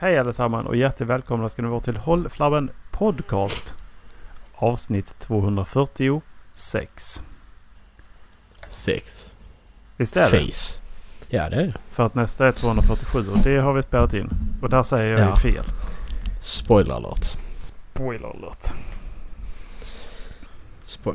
Hej allesammans och hjärtligt välkomna ska ni vara till Håll Flabben Podcast. Avsnitt 246. Sex. Visst är det? Face. Ja det är det. För att nästa är 247 och det har vi spelat in. Och där säger jag Ja. ju fel. Spoiler alert. Spoiler alert.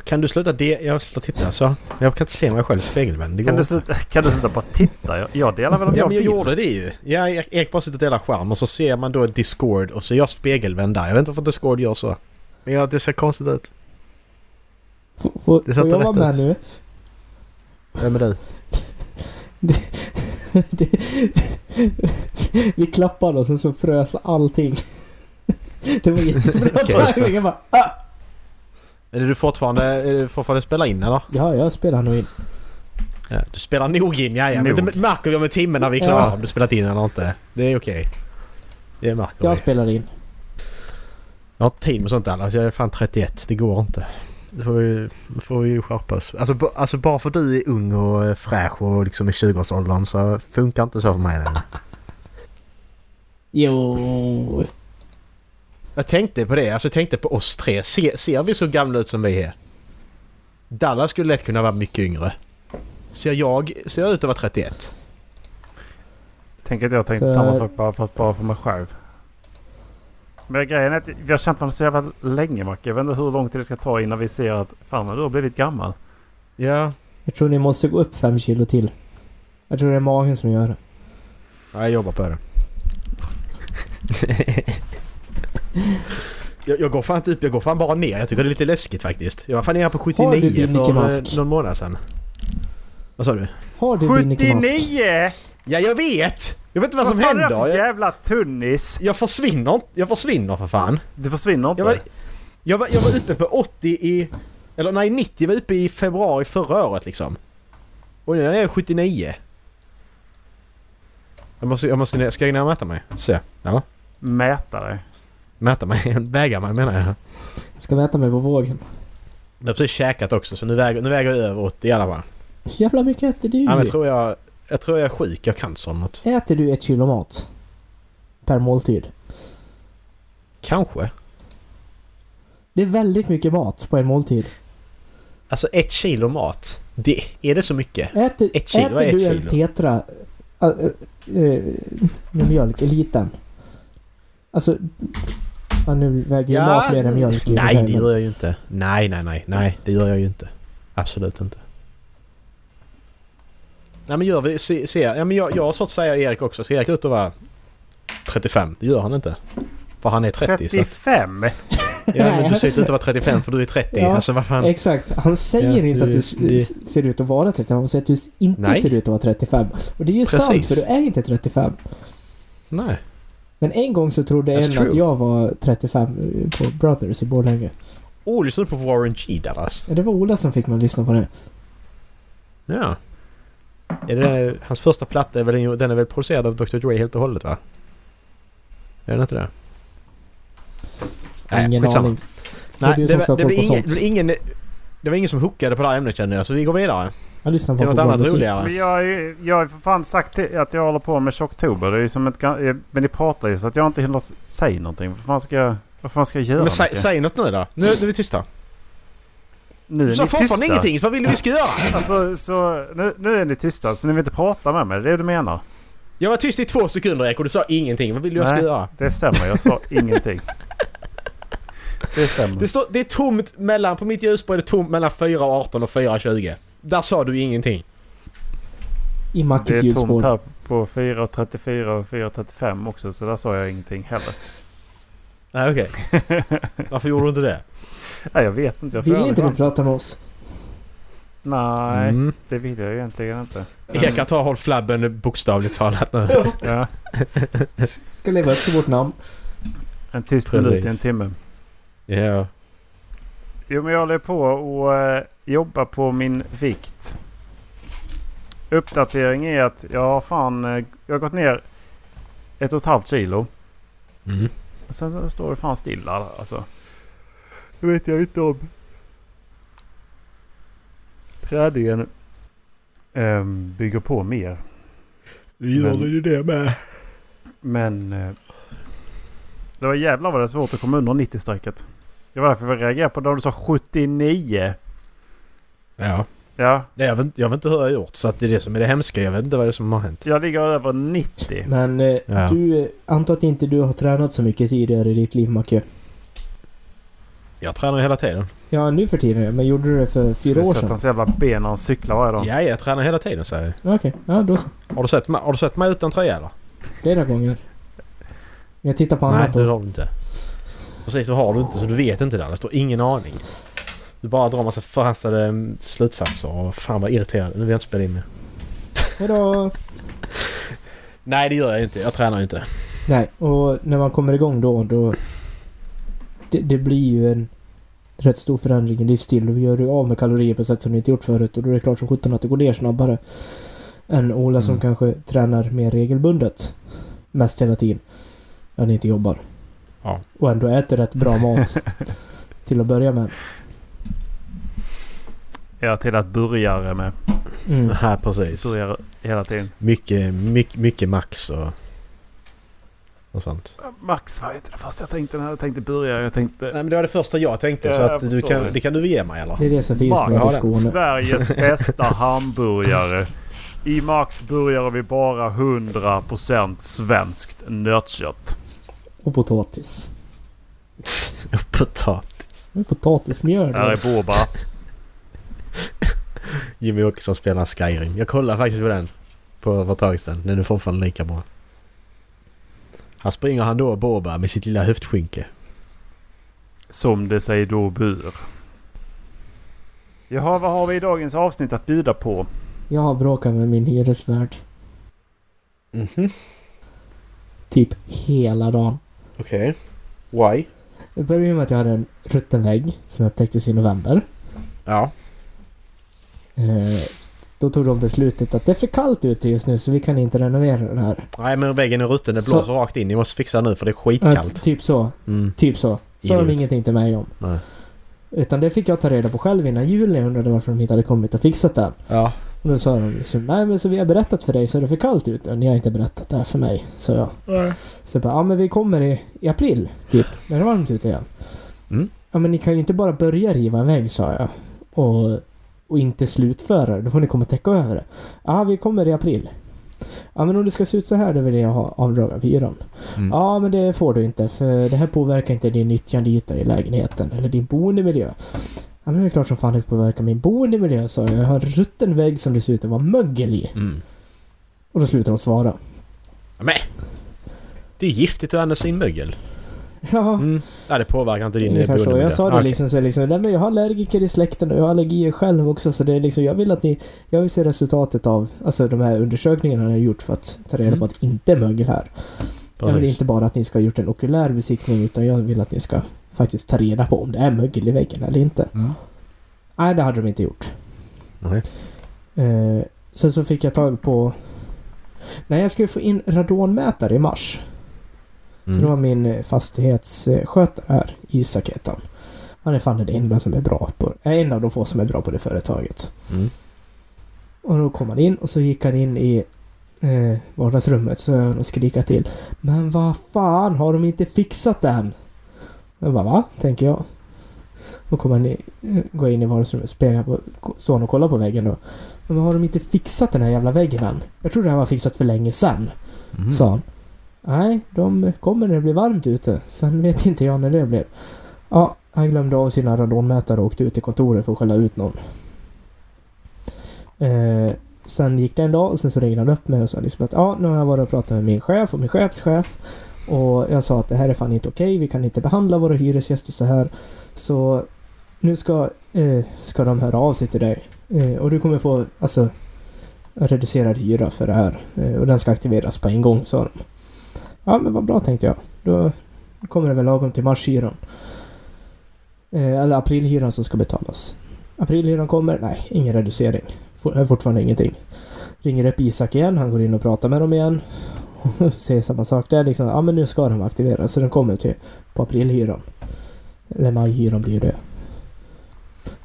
Kan du sluta det? Jag slutar titta så. Jag kan inte se mig själv i spegeln. Kan du, sluta, kan du sluta bara titta? Jag, jag delar väl om Ja jag men jag gjorde det ju. Ja, Erik bara sitter och delar skärm och så ser man då Discord och så är jag spegelvänd där. Jag vet inte varför Discord gör så. Men ja, det ser konstigt ut. Får, får, Det får jag vara med ut. nu? Vem är du? Det- Vi klappade och sen så frös allting. Det var jättebra det. timing. Jag bara, ah! Är det du fortfarande, är du fortfarande spelar in eller? Ja, jag spelar nog in. Ja, du spelar nog in, ja, ja. Men det märker vi om en timme när vi är klara Ja. om du spelat in eller inte. Det är okej. Det märker Jag vi. spelar in. Jag har tid med sånt där. Alltså jag är fan 31. Det går inte. Det får vi, det får vi ju skärpa oss. Alltså, alltså bara för du är ung och eh, fräsch och liksom i 20-årsåldern så funkar inte så för mig längre. Jo. Jag tänkte på det. Alltså jag tänkte på oss tre. Se, ser vi så gamla ut som vi är? Dallas skulle lätt kunna vara mycket yngre. Ser jag, ser jag ut att vara 31? Tänk att jag tänkte För- samma sak bara fast bara för mig själv. Men grejen är att vi har känt varandra så jävla länge Macke. Jag vet inte hur lång tid det ska ta innan vi ser att fan du har blivit gammal. Ja. Jag tror ni måste gå upp fem kilo till. Jag tror det är magen som gör det. ja jag jobbar på det. jag, jag går fan inte upp. Jag går fan bara ner. Jag tycker det är lite läskigt faktiskt. Jag var fan nere på Har du 79 din för Mickey eh, någon månad sedan. Vad sa du? Har du din Mickey Mask? 79! Ja, jag vet! Jag vet inte vad, som fan är det händer. Jag, jävla tunnis? jag försvinner inte. Jag försvinner för fan. Du försvinner inte. Jag var, jag, var, jag var uppe på 80 i... Eller nej, 90 var uppe i februari förra året liksom. Och nu är jag 79. Jag måste, jag måste, ska jag ner och mäta mig? Se. Eller? Mäta dig. Mäta mig? Väga mig menar jag. Jag ska mäta mig på vågen. Jag har precis käkat också så nu väger, nu väger jag över 80 i alla fall. Jävla mycket äter du? Ja, men jag, tror jag, jag tror jag är sjuk. Jag eller något. Äter du ett kilo mat? Per måltid? Kanske. Det är väldigt mycket mat på en måltid. Alltså ett kilo mat. Det, är det så mycket? Äter, Ett kilo äter är ett du en kilo. tetra äh, äh, äh, med mjölk, liten? Alltså... Ja, nu väger ju Ja, mat mer än mjölk i Nej, det gör jag ju inte. Nej, nej, nej. Nej, det gör jag ju inte. Absolut inte. Nej men gör vi... Se, se, ja, men jag, jag har svårt att säga Erik också. Ser Erik ut att vara 35? Det gör han inte. För han är 30. Så, att- 35? ja, men du ser inte ut att vara 35 för du är 30. Ja, Alltså vad fan. Exakt. Han säger Ja, inte att det- du det- ser ut att vara 35. Han säger att du inte Nej. ser ut att vara 35. Och det är ju Precis. sant för du är inte 35. Nej. Men en gång så trodde That's en true. att jag var 35 på Brothers i Borlänge. Oh, lyssnar du på Warren G Dallas? Ja, Det var Ola som fick mig att lyssna på det. Ja. Är det, hans första platta är väl, den är väl producerad av Dr Dre helt och hållet va? Är den inte det? Ingen skitsamma. aning. Det Nej, det, var- det, koll blir ingen, det, blir ingen, det var ingen som hookade på det här ämnet känner jag, så vi går vidare. Jag lyssnar Till bara något annat musik. roligare. Men jag, har ju- jag har ju för fan sagt att jag håller på med Tjocktober. Det är ju som ett... eh, Men ni pratar ju så att jag inte hinner säga någonting. Vad fan ska jag... Vad fan ska jag göra? Men säg, säg något nu då. Nu, nu är vi tysta. nu är Du sa fortfarande ingenting, så vad vill du vi ska göra? Alltså, så nu, nu är ni tysta så ni vill inte prata med mig. Det är det du menar? Jag var tyst i två sekunder Erik och du sa ingenting. Vad vill du jag ska Nej. göra? Det stämmer. Jag sa ingenting. Det stämmer. Det, står, det är tomt mellan, på mitt ljusspår är det tomt mellan 4.18 och 4.20. Där sa du ingenting. I Det Mackes är tomt här på 4.34 och 4.35 också så där sa jag ingenting heller. Nej okej. Varför gjorde du inte det? Nej jag vet inte. Jag Vill inte du prata med oss? Nej, Mm. det vill jag egentligen inte. Erik kan ta och håll flabben bokstavligt talat nu. Ja, Ska leva upp till vårt namn. en tyst Precis. minut i en timme. Ja. Jo men jag håller på och eh, jobba på min vikt. Uppdatering är att jag fan... eh, jag har gått ner ett och ett halvt kilo. Mm. Och sen står det fan stilla alltså. Det vet jag inte om. Träningen um, bygger på mer. Det gör Men- ju det med. Men eh, Det var jävlar vad det är svårt att komma under 90-strecket. Det var därför vi reagerade på när du sa 79. Ja. Ja, Nej, Jag vet, inte- jag vet inte hur jag har gjort så att det är det som är det hemska. Jag vet inte vad det är som har hänt. jag ligger över 90. Men eh, Ja. du, eh, antar att inte du har tränat så mycket tidigare i ditt liv Macke? Jag tränar hela tiden. Ja, nu för tiden Men gjorde du det för fyra Skulle år sedan? hans jävla ben när han cyklar varje dag. Ja, jag tränar hela tiden säger jag. Okej, ja då så. Har du sett, har du sett mig utan tröja eller? Flera gånger. Jag tittar på Nej, annat det då. har du inte. Precis, så har du inte så du vet inte det. Det står ingen aning. Du bara drar massa förhastade mm, slutsatser och fan vad irriterande. Nu vill jag inte spela in mer. Hejdå! Nej det gör jag inte. Jag tränar inte. Nej, och när man kommer igång då, då... Det, det blir ju en rätt stor förändring i livsstil. Du gör ju av med kalorier på ett sätt som du inte gjort förut och då är det klart som sjutton att det går ner snabbare än Ola som Mm. kanske tränar mer regelbundet. Mest hela tiden. När han inte jobbar. Ja. Och ändå äter rätt bra mat. till att börja med. Ja, till att börja med. Mm. Nej precis. Börjar hela tiden. Mycket, mycket, mycket max och, och sånt. Max var inte det första jag tänkte när jag tänkte börja. Jag tänkte... Nej men det var det första jag tänkte Ja, så att du kan, det. det kan du ge mig eller? Det är det som finns Max, i Skåne. Sveriges bästa hamburgare. I Max börjar vi bara 100% svenskt nötkött. Och potatis. Potatis. Det är potatismjöl. Här är Boba. Jimmy Åkesson spelar Skyrim. Jag kollade faktiskt på den. På för ett tag sedan. Den är fortfarande lika bra. Här springer han då Boba med sitt lilla höftskynke. Som det sig då bör. Jaha, vad har vi i dagens avsnitt att bjuda på? Jag har bråkat med min hyresvärd. Mhm. Typ hela dagen. Okej. Why? Det började med att jag hade en rutten vägg som upptäcktes i november. Ja. Eh, då tog de beslutet att det är för kallt ute just nu så vi kan inte renovera den här. Nej men väggen är rutten. Det Så- blåser rakt in. Ni måste fixa nu för det är Att, skitkallt. typ så. Mm. Typ så. Sa de ingenting till mig om. Nej. Utan det fick jag ta reda på själv innan jul när jag undrade varför de inte hade kommit och fixat den. Ja. Och då sa de liksom, nej men så vi har berättat för dig så är det för kallt ute. Ni har inte berättat det här för mig, sa jag. Så jag bara, ja men vi kommer i, i april, typ. När det är varmt ute igen. Mm. Ja men ni kan ju inte bara börja riva en vägg, sa jag. Och, och inte slutföra det. Då får ni komma och täcka över det. Ja, vi kommer i april. Ja men om det ska se ut så här då vill jag ha avdrag av hyran. Mm. Ja men det får du inte för det här påverkar inte din nyttjandeyta i lägenheten eller din boendemiljö. Ja men det är klart som fan det påverkar min boendemiljö sa jag. Jag har en rutten vägg som det ser ut att vara mögel i. Mm. Och då slutar de svara. Men! Det är giftigt att andas in mögel. Ja, Mm. Ja, det påverkar inte din ungefär så. boendemiljö. Jag sa det Okej. liksom så liksom, nej men jag har allergiker i släkten och jag har allergier själv också så det är liksom, jag vill att ni, jag vill se resultatet av, alltså de här undersökningarna jag har gjort för att ta reda på Mm. att det inte är mögel här. Jag vill Precis. inte bara att ni ska ha gjort en okulär besiktning utan jag vill att ni ska faktiskt ta reda på om det är mögel i väggen eller inte. Mm. Nej, det hade de inte gjort. Nej. Eh, sen så fick jag tag på... Nej, jag skulle få in radonmätare i mars. Så Mm. det var min eh, fastighetsskötare här, Isak heter han. Han är fan den enda som är bra på... Är en av de få som är bra på det företaget. Mm. Och då kom han in och så gick han in i eh, vardagsrummet så jag och skrika till. Men vad fan har de inte fixat det än? Jag bara va? Tänker jag. Då kommer han eh, går in i vardagsrummet, spelar på, står han och kollar på väggen då. Men har de inte fixat den här jävla väggen än? Jag tror det här var fixat för länge sedan. Mm. Sa han. Nej, de kommer när det blir varmt ute. Sen vet inte jag när det blir. Ja, han glömde av sina radonmätare och åkte ut till kontoret för att skälla ut någon. Eh, sen gick det en dag och sen så ringde han upp mig och sa liksom att ja, nu har jag varit och pratat med min chef och min chefschef. Och jag sa att det här är fan inte okej. Vi kan inte behandla våra hyresgäster så här. Så nu ska, eh, ska de höra av sig till dig. Eh, och du kommer få alltså reducerad hyra för det här. Eh, och den ska aktiveras på en gång, sa de. Ja, men vad bra tänkte jag. Då kommer det väl lagom till marshyran. Eh, eller aprilhyran som ska betalas. Aprilhyran kommer, nej, ingen reducering. For, fortfarande ingenting. Ringer upp Isak igen, han går in och pratar med dem igen. Säger samma sak där liksom. Ja men nu ska den vara aktiverad så den kommer till på aprilhyran. Eller majhyran blir det.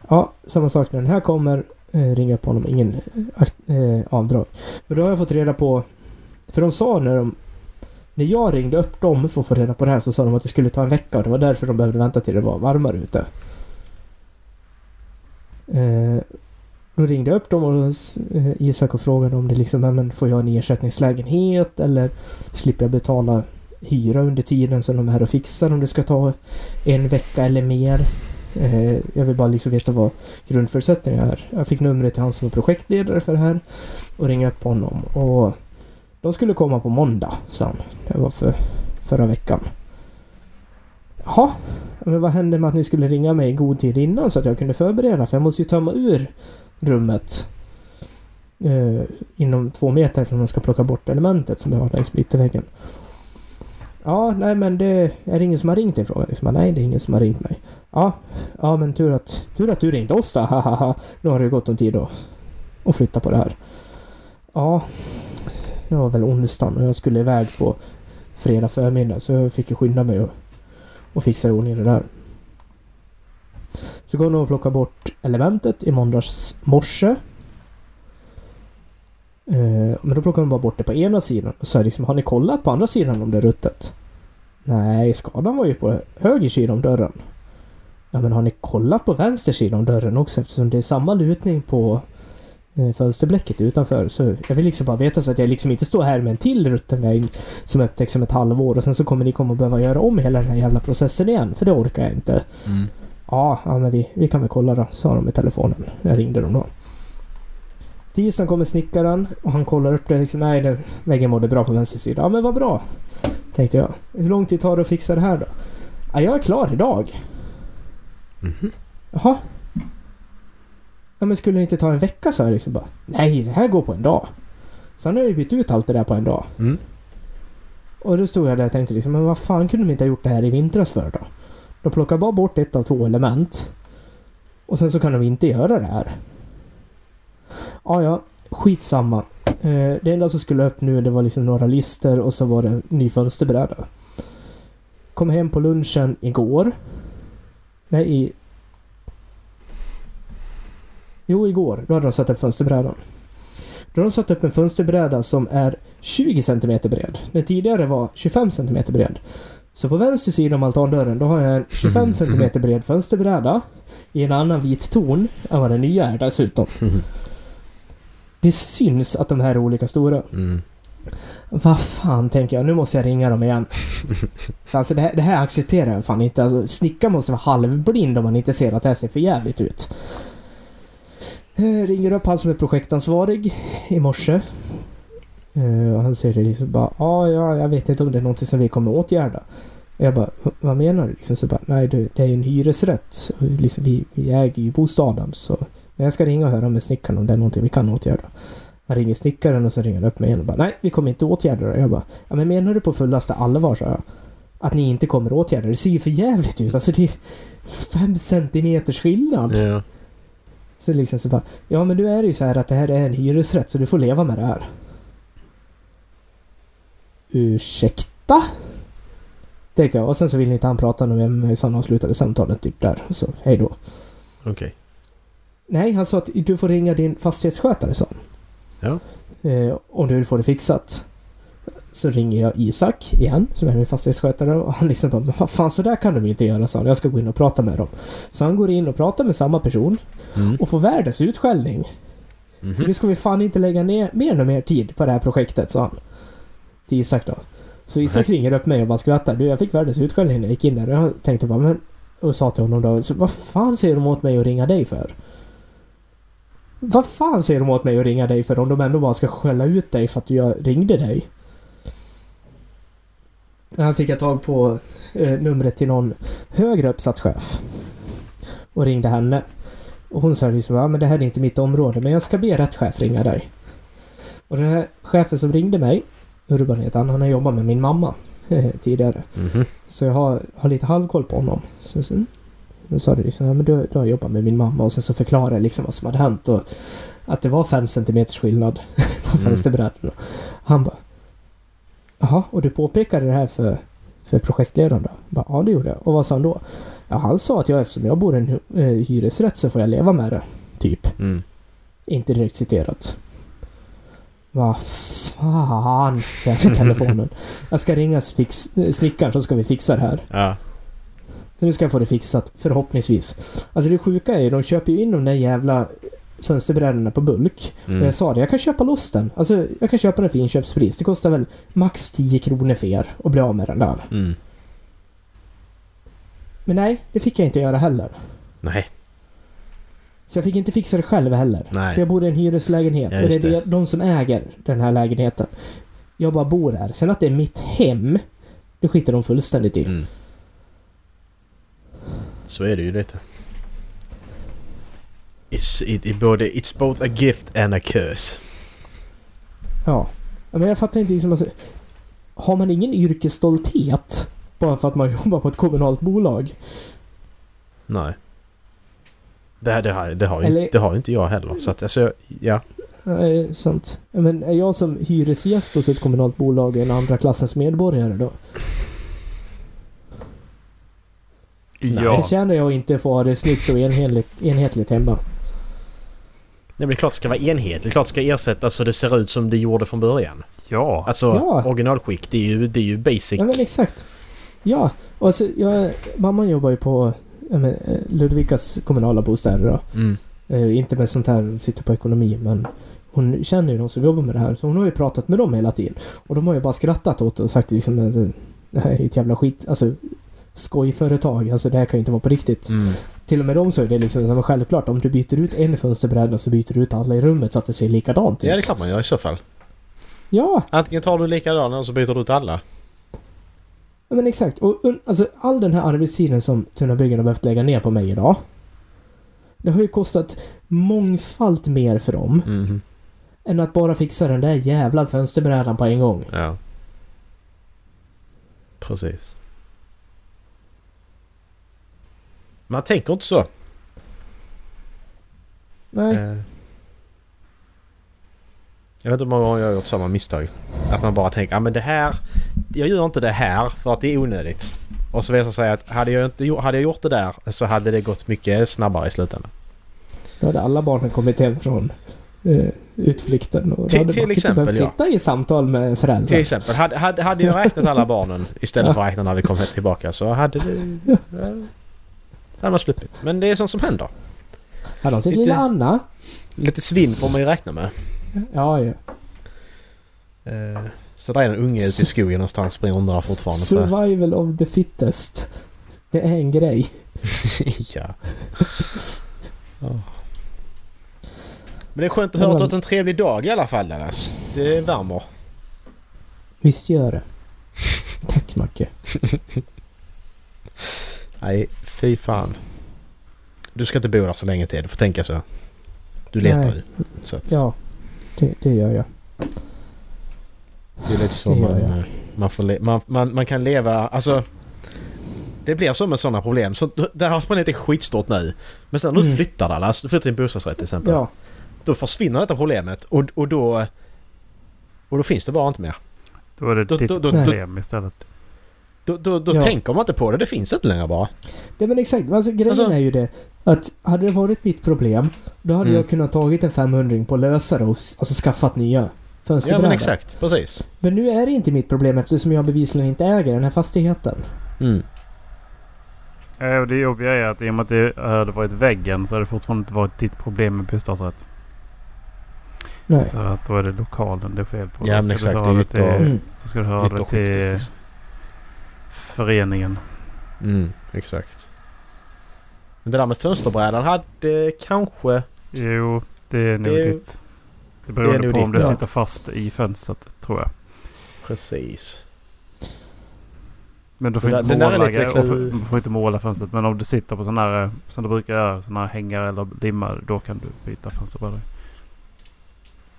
Ja, samma sak när den här kommer. Eh, ringer upp honom, ingen eh, eh, avdrag. Men då har jag fått reda på... För de sa när de När jag ringde upp dem för att få reda på det här så sa de att det skulle ta en vecka och det var därför de behövde vänta till det var varmare ute. Eh, då ringde jag upp dem och eh, Isak och frågade om det liksom, "Ja, men får jag en ersättningslägenhet eller slipper jag betala hyra under tiden som de är här och fixar om det ska ta en vecka eller mer. Eh, jag vill bara liksom veta vad grundförutsättningarna är. Jag fick numret till han som är projektledare för det här och ringde upp honom och de skulle komma på måndag, sa han. Det var för förra veckan. Jaha, men vad hände med att ni skulle ringa mig i god tid innan så att jag kunde förbereda? För jag måste ju tömma ur rummet eh, inom två meter från man ska plocka bort elementet som jag har längs med ytterväggen. Ja, nej men det är det ingen som har ringt dig frågan. Liksom, nej, det är ingen som har ringt mig. Ja, ja men tur att, tur att du ringde oss då. Hahaha. Nu har det gått en tid att, att flytta på det här. Ja, det var väl onsdagen och jag skulle iväg på fredag förmiddag så jag fick ju skynda mig och, och fixa i ordning det där. Så går hon och plockar bort elementet i måndags morse. Eh, men då plockar de bara bort det på ena sidan. Och så är liksom, har ni kollat på andra sidan om det är ruttet? Nej, skadan var ju på höger sida om dörren. Ja, men har ni kollat på vänster sida om dörren också eftersom det är samma lutning på eh, fönsterblecket utanför. Så jag vill liksom bara veta så att jag liksom inte står här med en till rutten vägg som upptäcks om ett halvår och sen så kommer ni komma att behöva göra om hela den här jävla processen igen. För det orkar jag inte. Mm. Ja, ja men vi, vi kan väl kolla då, sa de i telefonen. Jag ringde dem då. Tisdagen kommer snickaren och han kollar upp det liksom. Nej, det, väggen mådde bra på vänster sida. Ja men vad bra. Tänkte jag. Hur lång tid tar det att fixa det här då? Ja, jag är klar idag. Mhm. Jaha. Ja men skulle det inte ta en vecka sa jag liksom bara. Nej, det här går på en dag. Han har ju bytt ut allt det där på en dag. Mm. Och då stod jag där och tänkte liksom, men vad fan kunde de inte ha gjort det här i vintras för då? De plockar bara bort ett av två element. Och sen så kan de inte göra det här. Ja, ja, skitsamma. Eh, det enda som skulle upp nu det var liksom några lister och så var det en ny fönsterbräda. Kom hem på lunchen igår. Nej, i... Jo, igår. Då hade de satt upp fönsterbrädan. Då har de satt upp en fönsterbräda som är 20 cm bred. Den tidigare var 25 cm bred. Så på vänster sida om altandörren då har jag en 25 cm bred fönsterbräda i en annan vit ton än vad den nya är dessutom. Det syns att de här är olika stora. Mm. Vad fan tänker jag, nu måste jag ringa dem igen. Alltså det här, det här accepterar jag fan inte. Alltså, snickaren måste vara halvblind om man inte ser att det här ser för jävligt ut. Eh, ringer upp han som är projektansvarig i morse. Eh, och han säger det liksom bara ja, ja, jag vet inte om det är någonting som vi kommer åtgärda. Och jag bara, "V- vad menar du? Liksom, så bara, nej det, det är ju en hyresrätt. Och liksom, vi, vi äger ju bostaden så men jag ska ringa och höra med snickaren om det är någonting vi kan åtgärda. Han ringer snickaren och så ringer han upp mig igen och bara nej, vi kommer inte åtgärda det. Jag bara, ja men menar du på fullaste allvar så jag. Att ni inte kommer åtgärda det? Det ser ju för jävligt ut. Alltså det är fem centimeters skillnad. Ja. Så liksom så bara, ja men nu är det ju så här att det här är en hyresrätt så du får leva med det här. Ursäkta? Tänkte jag och sen så ville inte han prata med mig så han avslutade samtalet typ där. Så hej då. Okej. Nej, han sa att du får ringa din fastighetsskötare sa han. Ja. Eh, om du vill få det fixat. Så ringer jag Isak igen, som är min fastighetsskötare. Och han liksom bara, men vad fan så där kan de inte göra, sa han. Jag ska gå in och prata med dem. Så han går in och pratar med samma person Mm. och får världens utskällning. För Mhm. nu ska vi fan inte lägga ner mer och mer tid på det här projektet, sa han. Till Isak då. Så Isak ringer upp mig och bara skrattar. Du, jag fick världens utskällning när jag gick in där. Och jag tänkte bara, men... Och sa till honom då, vad fan säger de åt mig att ringa dig för? Vad fan säger de åt mig att ringa dig för om de ändå bara ska skälla ut dig för att jag ringde dig? Här fick jag tag på eh, numret till någon högre uppsatt chef. Och ringde henne. Och hon sa liksom, ja men det här är inte mitt område men jag ska be rätt chef ringa dig. Och den här chefen som ringde mig, Urban heter han, han har jobbat med min mamma eh, tidigare. Mhm. Så jag har, har lite halvkoll på honom. Så, så, då sa det liksom, ja men du, du har jobbat med min mamma och sen så förklarade jag liksom vad som hade hänt och att det var fem centimeters skillnad på Mm. fönsterbrädorna. Han bara, jaha, och du påpekade det här för, för projektledaren då? Bara, ja det gjorde jag. Och vad sa han då? Ja, han sa att jag eftersom jag bor i en eh, hyresrätt så får jag leva med det. Typ. Mm. Inte direkt citerat. Vad Fan, säger jag i telefonen. Jag ska ringa fix, snickaren så ska vi fixa det här. Ja. Nu ska jag få det fixat, förhoppningsvis. Alltså det sjuka är ju, de köper ju in de där jävla fönsterbrädorna på bulk. Och Mm. jag sa det, jag kan köpa loss den. Alltså, jag kan köpa den för inköpspris. Det kostar väl max 10 kronor för er att bli av med den där. Mm. Men nej, det fick jag inte göra heller. Nej. Så jag fick inte fixa det själv heller. Nej. För jag bor i en hyreslägenhet. Ja, och det är det. de som äger den här lägenheten. Jag bara bor där. Sen att det är mitt hem, det skiter de fullständigt i. Mm. Så är det ju lite. It's, it, it, både, it's both a gift and a curse. Ja. Ja, Men jag fattar inte liksom... Alltså, har man ingen yrkesstolthet bara för att man jobbar på ett kommunalt bolag? Nej. Det, här- det, har, det, har, ju, Eller- det har inte jag heller. Så att alltså, ja. Nej, sant. Men är jag som hyresgäst hos ett kommunalt bolag en andra klassens medborgare då? Ja. Förtjänar jag inte få ha det snyggt och enhetligt, enhetligt hemma? Nej men det är klart det ska vara enhetligt. Det är klart det ska ersättas så det ser ut som det gjorde från början. Ja. Alltså Ja. originalskick, det är ju, det är ju basic. Ja men exakt. Ja, och alltså, jag, mamma jobbar ju på Ludvikas kommunala bostäder då. Mm. Eh, inte med sånt här, sitter på ekonomi, men hon känner ju de som jobbar med det här. Så hon har ju pratat med dem hela tiden. Och de har ju bara skrattat åt det och sagt liksom eh, det här är ju ett jävla skit, alltså skojföretag. Alltså det här kan ju inte vara på riktigt. Mm. Till och med de så är det liksom som självklart. Om du byter ut en fönsterbräda så byter du ut alla i rummet så att det ser likadant ut. Ja det är klart man gör i så fall. Ja, Antingen tar du likadana och så byter du ut alla. Ja, men exakt. Och alltså, all den här arbetstiden som Tunabyggen har behövt lägga ner på mig idag. Det har ju kostat mångfalt mer för dem Mhm. än att bara fixa den där jävla fönsterbrädan på en gång. Ja. Precis. Man tänker inte så. Nej. Eh. Jag vet inte hur många gånger jag har gjort samma misstag. Att man bara tänker, ja men det här... Jag gör inte det här för att det är onödigt. Och så visar det sig att hade jag, inte, hade jag gjort det där så hade det gått mycket snabbare i slutändan. Då hade alla barnen kommit hem från eh, utflykten. Och Till- till exempel, behövt ja. sitta i samtal med Till föräldrar. exempel, hade, hade, hade jag räknat alla barnen istället för att räkna när vi kom tillbaka så hade det... Ja, hade man sluppit. Men det är sånt som händer. Hade de Lite- lilla Anna? Lite svinn får man ju räkna med. Ja, ja. Eh, Så där är en unge ute i skogen någonstans springer runt där fortfarande. Survival of the fittest. Det är en grej. ja. Men det är skönt att höra att du har en trevlig dag i alla fall Dallas. Det värmer. Visst gör det. Tack Macke. Nej, fy fan. Du ska inte bo där så länge till. Du får tänka så. Du letar Nej. ju. Så att Ja, det, det gör jag. det är lite så man, eh, man, får man, man, man kan leva... Alltså... Det blir så med sådana problem. Så d- det här spelet är skitstort nu. Men sen när du Mm. flyttar Dallas, du flyttar till en bostadsrätt till exempel. Ja, Då försvinner detta problemet och, och då... Och då finns det bara inte mer. Då är det Då- ditt då- då- problem istället. Då, då, då Ja. tänker man inte på det. Det finns inte längre bara. det, men exakt. Alltså, grejen Alltså- är ju det att hade det varit mitt problem då hade Mm. jag kunnat tagit en 500 på att lösa det och alltså, skaffat nya Ja fönsterbrädor. men exakt. Precis. Men nu är det inte mitt problem eftersom jag bevisligen inte äger den här fastigheten. Mm. Ja, och det jobbiga är att i och med att det hade varit väggen så hade det fortfarande inte varit ditt problem med bostadsrätt. Nej. För att då är det lokalen det är fel på. Ja, men exakt, det är till, ytter- Mm. Då ska du höra det till liksom. Föreningen. Mm, exakt. Men det där med fönsterbrädan hade kanske... Jo, det är nog Det är- ditt. Det beror det på om ditt, det ja. sitter fast i fönstret tror jag. Precis. Men du får, där- inte måla, lite och du får inte måla fönstret. Men om du sitter på sådana här, som du brukar göra, sådana här hängare eller limmar. Då kan du byta fönsterbrädor.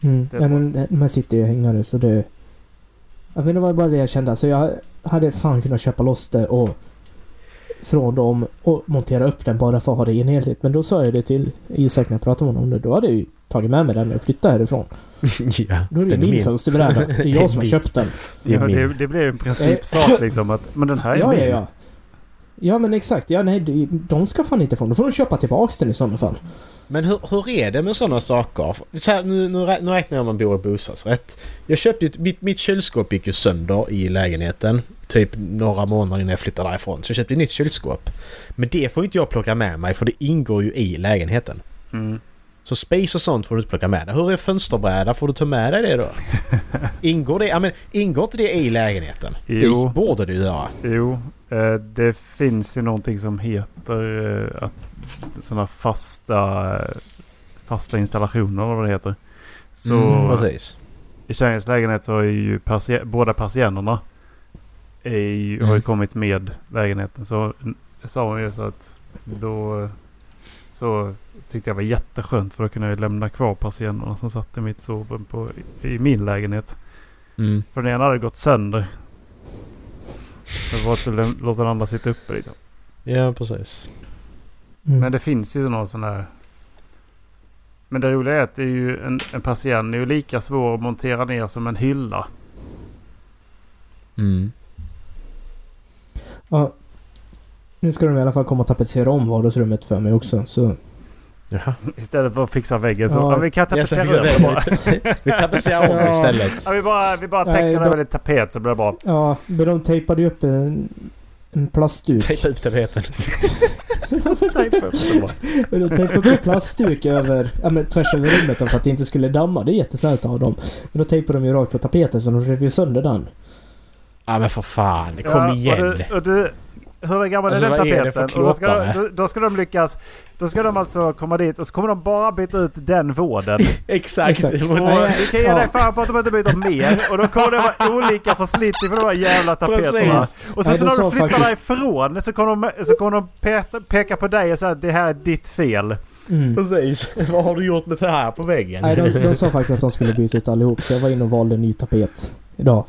Mm. Det Ja, men de här sitter ju hängare så det... Ja, men det var bara det jag kände. Alltså jag hade fan kunnat köpa loss det och från dem och montera upp den bara för att ha det enhetligt. Men då sa jag det till Isak när jag pratade med honom om det. Då hade jag ju tagit med mig den och flyttat härifrån. ja. Då är det den min min. fönsterbräda. Det är jag som har köpt den. Det ja, det, det ju en principsak liksom. Att, men den här är Ja, min. ja, ja. Ja men exakt. Ja nej, de- ska fan inte få den. Då får de köpa tillbaks den i sådana fall. Men hur, hur är det med sådana saker? Så här, nu, nu, rä- nu räknar jag om man bor i bostadsrätt. Jag köpte ju mitt, mitt kylskåp gick ju sönder i lägenheten. Typ några månader innan jag flyttade därifrån. Så jag köpte ett nytt kylskåp. Men det får inte jag plocka med mig för det ingår ju i lägenheten. Mm. Så space och sånt får du inte plocka med dig. Hur är fönsterbräda? Får du ta med dig det då? Ingår det? Ja men ingår inte det i lägenheten? Jo. Det borde du göra. Jo, eh, det finns ju någonting som heter eh, att sådana fasta, eh, fasta installationer eller vad det heter. Så Mm, precis. i tjejens lägenhet så är ju persi- båda persiennerna är ju, har ju Mm. kommit med lägenheten. Så mm, sa hon ju så att då eh, så tyckte jag var jätteskönt för då kunde jag lämna kvar persiennerna som satt i mitt sovrum på, i min lägenhet. Mm. För den ena hade gått sönder. Så det var att lä- låta den andra sitta uppe liksom. Ja precis. Mm. Men det finns ju någon sån här... Men det roliga är att det är ju en, en persienn är ju lika svår att montera ner som en hylla. Mm. Ja. Nu ska de i alla fall komma och tapetsera om vardagsrummet för mig också. Så Jaha. Istället för att fixa väggen så... Ja. Ja, vi kan Ja, så tapetsera vi- över bara. Vi tapetserar om Ja. istället. Ja, vi bara, vi bara täcker över lite tapet så blir det bra. ja, men de tejpade ju upp en, en plastduk. Tejpa upp tapeten. Men de tejpade upp plastduk över, ja, men tvärs över rummet för att det inte skulle damma. Det är jättesnällt av dem. Men då tejpade de ju rakt på tapeten så de rev ju sönder den. Ja men för fan, kom Ja, igen. Och du, och du, hur gammal Alltså, är den är tapeten? för och då, ska, då, då ska de lyckas... Då ska de alltså komma dit och så kommer de bara byta ut den vården. Exakt. Exakt. Och du kan ge dig fan på att de inte byter mer. Och då kommer det vara olika förslitning på de här jävla tapeterna. Precis. Och sen Nej, så när de flyttar faktiskt- därifrån så kommer de, så kommer de peta, peka på dig och säga att det här är ditt fel. Mm. Precis. Vad har du gjort med det här på väggen? Nej, de, de sa faktiskt att de skulle byta ut allihop. Så jag var inne och valde en ny tapet idag.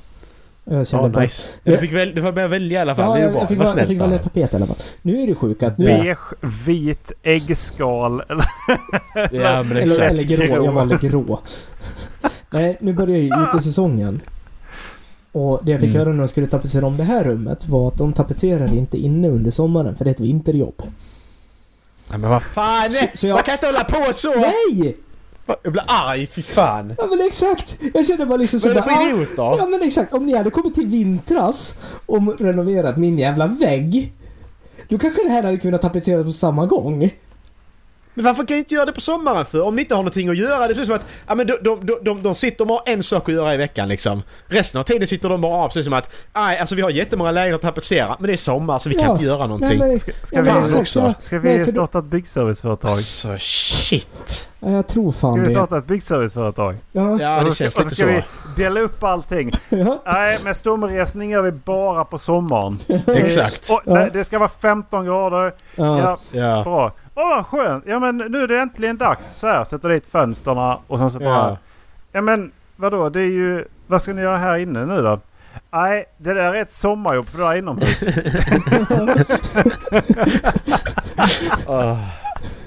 Kände Ja, bara- nice. Du fick, väl, du får börja välja i alla fall. Ja, det är ju bra. jag, fick, Var val- jag fick snällt välja tapet i alla fall. Nu är det sjukt att nu... Beige, vit, äggskal. Eller, Ja men Eller, exakt. eller grå. Grå. Jag valde grå. Nej, nu börjar ju utesäsongen. Och det jag fick Mm. höra när de skulle tapetsera om det här rummet var att de tapetserar inte inne under sommaren för det är ett vinterjobb. Ja, men vad fan! Så- så jag- Man kan inte hålla på så! Nej! Jag blir arg, fy fan. Ja men exakt! Jag kände bara liksom Vad är det sådär... för idioter? Ja men exakt, om ni hade kommit till vintras och renoverat min jävla vägg. Då kanske det här hade kunnat tapetseras på samma gång. Men varför kan jag inte göra det på sommaren för? Om ni inte har någonting att göra. Det är som att ja, men de, de, de, de, sitter och har en sak att göra i veckan liksom. Resten av tiden sitter de bara av sig som att nej, alltså vi har jättemånga lägenheter att tapetsera men det är sommar så vi kan Ja. inte göra någonting. Nej, men, ska ska vi, också. ska vi starta ett byggserviceföretag? Alltså shit. Ja, jag tror fan Ska vi starta ett byggserviceföretag? Ja. Ja Och det så ska- känns och lite så ska så. vi dela upp allting. Ja. Nej, men stomresning gör vi bara på sommaren. Exakt. Och, Ja. nej, det ska vara 15 grader. Ja. Ja, Ja. bra. Åh, skönt. Ja, men nu är det äntligen dags. Så här, sätter dit fönsterna och sen så bara... Ja. Ja, men vadå? Det är ju... Vad ska ni göra här inne nu då? Nej, det där är ett sommarjobb för det där är inomhus. Åh.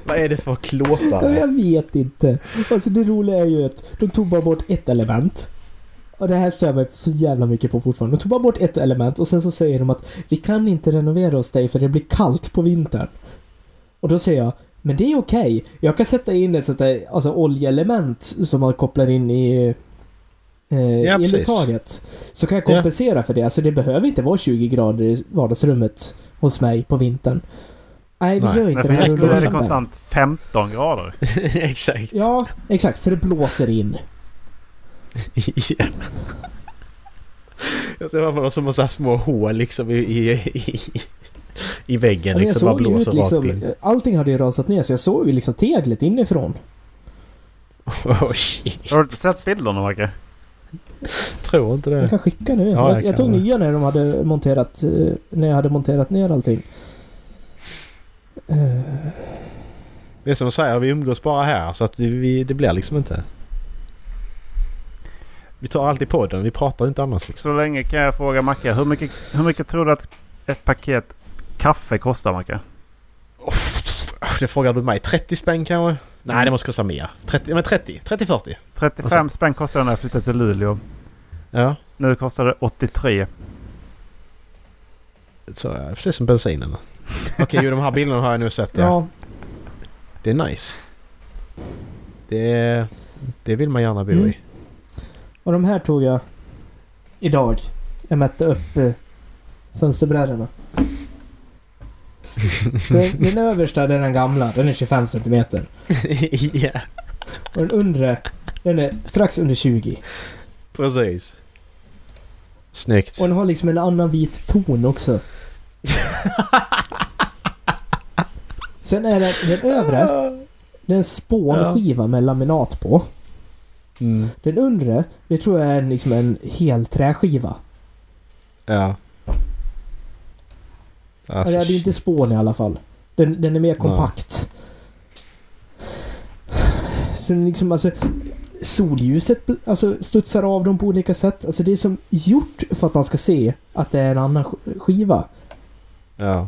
Vad är det för klåpare? Jag vet inte. Alltså det roliga är ju att de tog bara bort ett element. Och det här stör mig så jävla mycket på fortfarande. De tog bara bort ett element och sen så säger de att vi kan inte renovera hos dig för det blir kallt på vintern. Och då säger jag, men det är okej. Jag kan sätta in ett sånt där alltså oljeelement som man kopplar in i eh, Ja, eluttaget. Så kan jag kompensera för det. Alltså det behöver inte vara 20 grader i vardagsrummet hos mig på vintern. Nej, vi Nej, gör inte för det här just nu är det konstant 15 grader. Exakt. Ja, exakt. För det blåser in. Ja. Jag ser framför mig som så här små hål liksom i, i, i, i väggen Ja, jag liksom. Bara blåser ut liksom, rakt in. allting hade ju rasat ner så jag såg ju liksom teglet inifrån. Oh, shit. Har du inte sett bilderna Macke? Tror inte Jag det. kan skicka nu. Ja, jag, jag jag tog nya när de hade monterat, eh, när jag hade monterat ner allting. Eh, Det är som de säger, vi umgås bara här så att vi, vi, det blir liksom inte... Vi tar alltid podden, vi pratar inte annars liksom. Så länge kan jag fråga Macke. Hur mycket, hur mycket tror du att ett paket kaffe kostar Macke? Det frågar du mig. 30 spänn kanske? Nej, det måste kosta mer. 30, men 30. 30-40. 35 spänn kostade det när jag flyttade till Luleå. Ja. Nu kostar det 83. Så, precis som bensinen. Okej, jo, de här bilderna har jag nu sett. Ja. Ja, Det är nice. Det, det vill man gärna bo Mm. i. och de här tog jag idag. Jag mätte upp eh, fönsterbrädorna. Så den översta, det är den gamla, den är 25 centimeter. ja, Och den undre, den är strax under 20. precis. Snyggt. Och den har liksom en annan vit ton också. Sen är den, den övre, det är en spånskiva med laminat på. Mm. Den undre, det tror jag är liksom en hel träskiva. Ja. Ja, Alltså, det hade inte spån i alla fall. Den, den är mer kompakt. Så den liksom alltså... Solljuset alltså, studsar av dem på olika sätt. Alltså det är som gjort för att man ska se att det är en annan sk- skiva. Ja.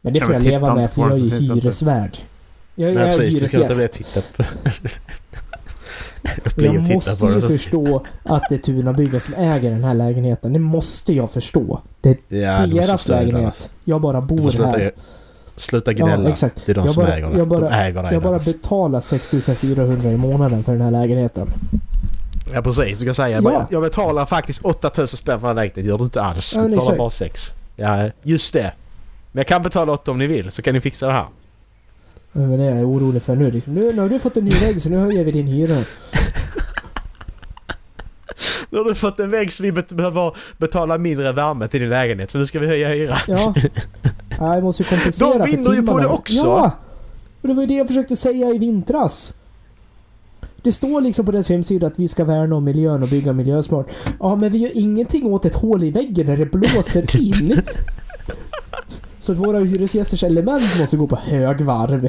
Men det Ja, får men jag leva titta med för jag är så ju hyresvärd. Jag, Nej jag är precis, du kan inte hyresgäst. tittat på. Jag måste ju förstå att det är Tunabyggen som äger den här lägenheten. Det måste jag förstå. Det är Ja, deras lägenhet. Jag bara bor sluta, här. sluta Ja, gnälla. exakt. det är de Jag som bara- äger den. jag bara- de äger den. Jag bara betalar 6400 i månaden för den här lägenheten. Ja precis, du kan säga jag, Ja. bara, jag betalar faktiskt 8000 spänn för den här lägenheten. Det gör du inte alls. Ja, Du betalar exakt. bara 6. Ja, just det. Men jag kan betala 8 om ni vill så kan ni fixa det här. Det är det jag är orolig för nu. Liksom. Nu, nu har du fått en ny vägg så nu höjer vi din hyra. Nu har du fått en vägg så vi behöver betala mindre värme till din lägenhet så nu ska vi höja hyran. Ja. ja jag måste ju kompensera De vinner ju på det också. Ja! Och det var ju det jag försökte säga i vintras. Det står liksom på deras hemsida att vi ska värna om miljön och bygga miljösmart. Ja, men vi gör ingenting åt ett hål i väggen när det blåser in. Så att våra hyresgästers element måste gå på högvarv.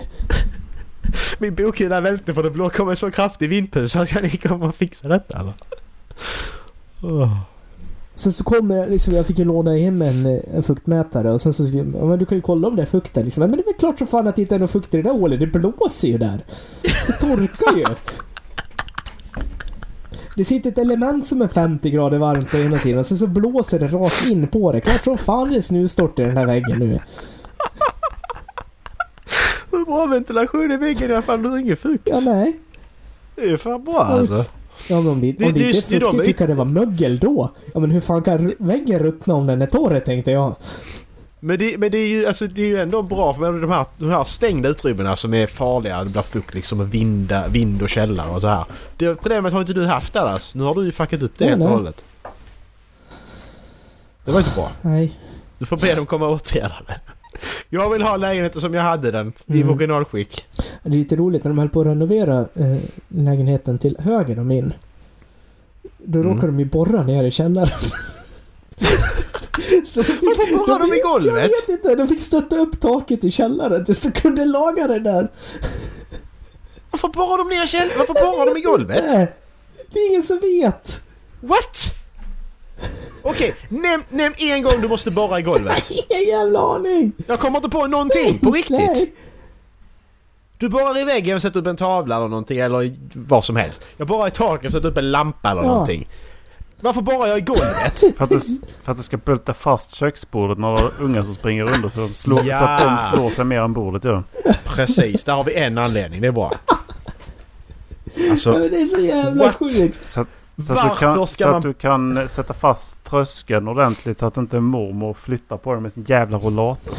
Min bokhylla välte för det blå kommer en så kraftig vindpust så ska ni komma och fixa detta eller? Åh. Sen så kommer liksom, jag fick ju låna hem en, eh, en fuktmätare och sen så skrev ja, men du kan ju kolla om det är fukt där liksom. Men det är väl klart så fan att det inte är någon fukt i det där hålet. Det blåser ju där. Det torkar ju. Det sitter ett element som är 50 grader varmt på ena sidan och sen så blåser det rakt in på det. Klart som fan det är snustort i den där väggen nu. Hur bra ventilation i väggen i alla fall, du har ingen fukt. Ja, nej. Det är fan bra alltså. Ja, men om det, Det- om det, det är inte är fuktigt tycker jag det var mögel då. Ja men hur fan kan väggen ruttna om den är torr tänkte jag. Men det, men det är ju alltså, det är ju ändå bra för de här, de här stängda utrymmena som är farliga. Det blir fukt liksom och vind, vind och källare och så här. Det problemet har inte du haft alls. Nu har du ju fuckat upp det helt och hållet. Det var inte bra. Nej. Du får be dem komma och åtgärda det. Jag vill ha lägenheten som jag hade den. I Mm. originalskick. Det är lite roligt när de höll på att renovera eh, lägenheten till höger om min. Då Mm. råkade de ju borra ner i källaren. Så Varför borrar de i Jag golvet? vet inte, de fick stötta upp taket i källaren de kunde laga det där. Varför borrar de ner käll... Varför borrar de i golvet? Nej, det är ingen som vet. What? Okej, nämn, nämn en gång du måste borra i golvet. Ingen jävla aning. Jag kommer inte på någonting, på riktigt. Nej. Du borrar i väggen och sätter upp en tavla eller någonting eller vad som helst. Jag borrar i taket och sätter upp en lampa eller Ja. någonting. Varför borrar jag i golvet? För att, du, för att du ska bulta fast köksbordet när det är unga som springer under så, de slår, Ja. så att de slår sig mer än bordet gör. Precis, där har vi en anledning. Det är bra. Alltså, Men det är så jävla What? sjukt. Så att, så att, kan, ska så man... att du kan sätta fast tröskeln ordentligt så att inte mormor flyttar på den med sin jävla rollator.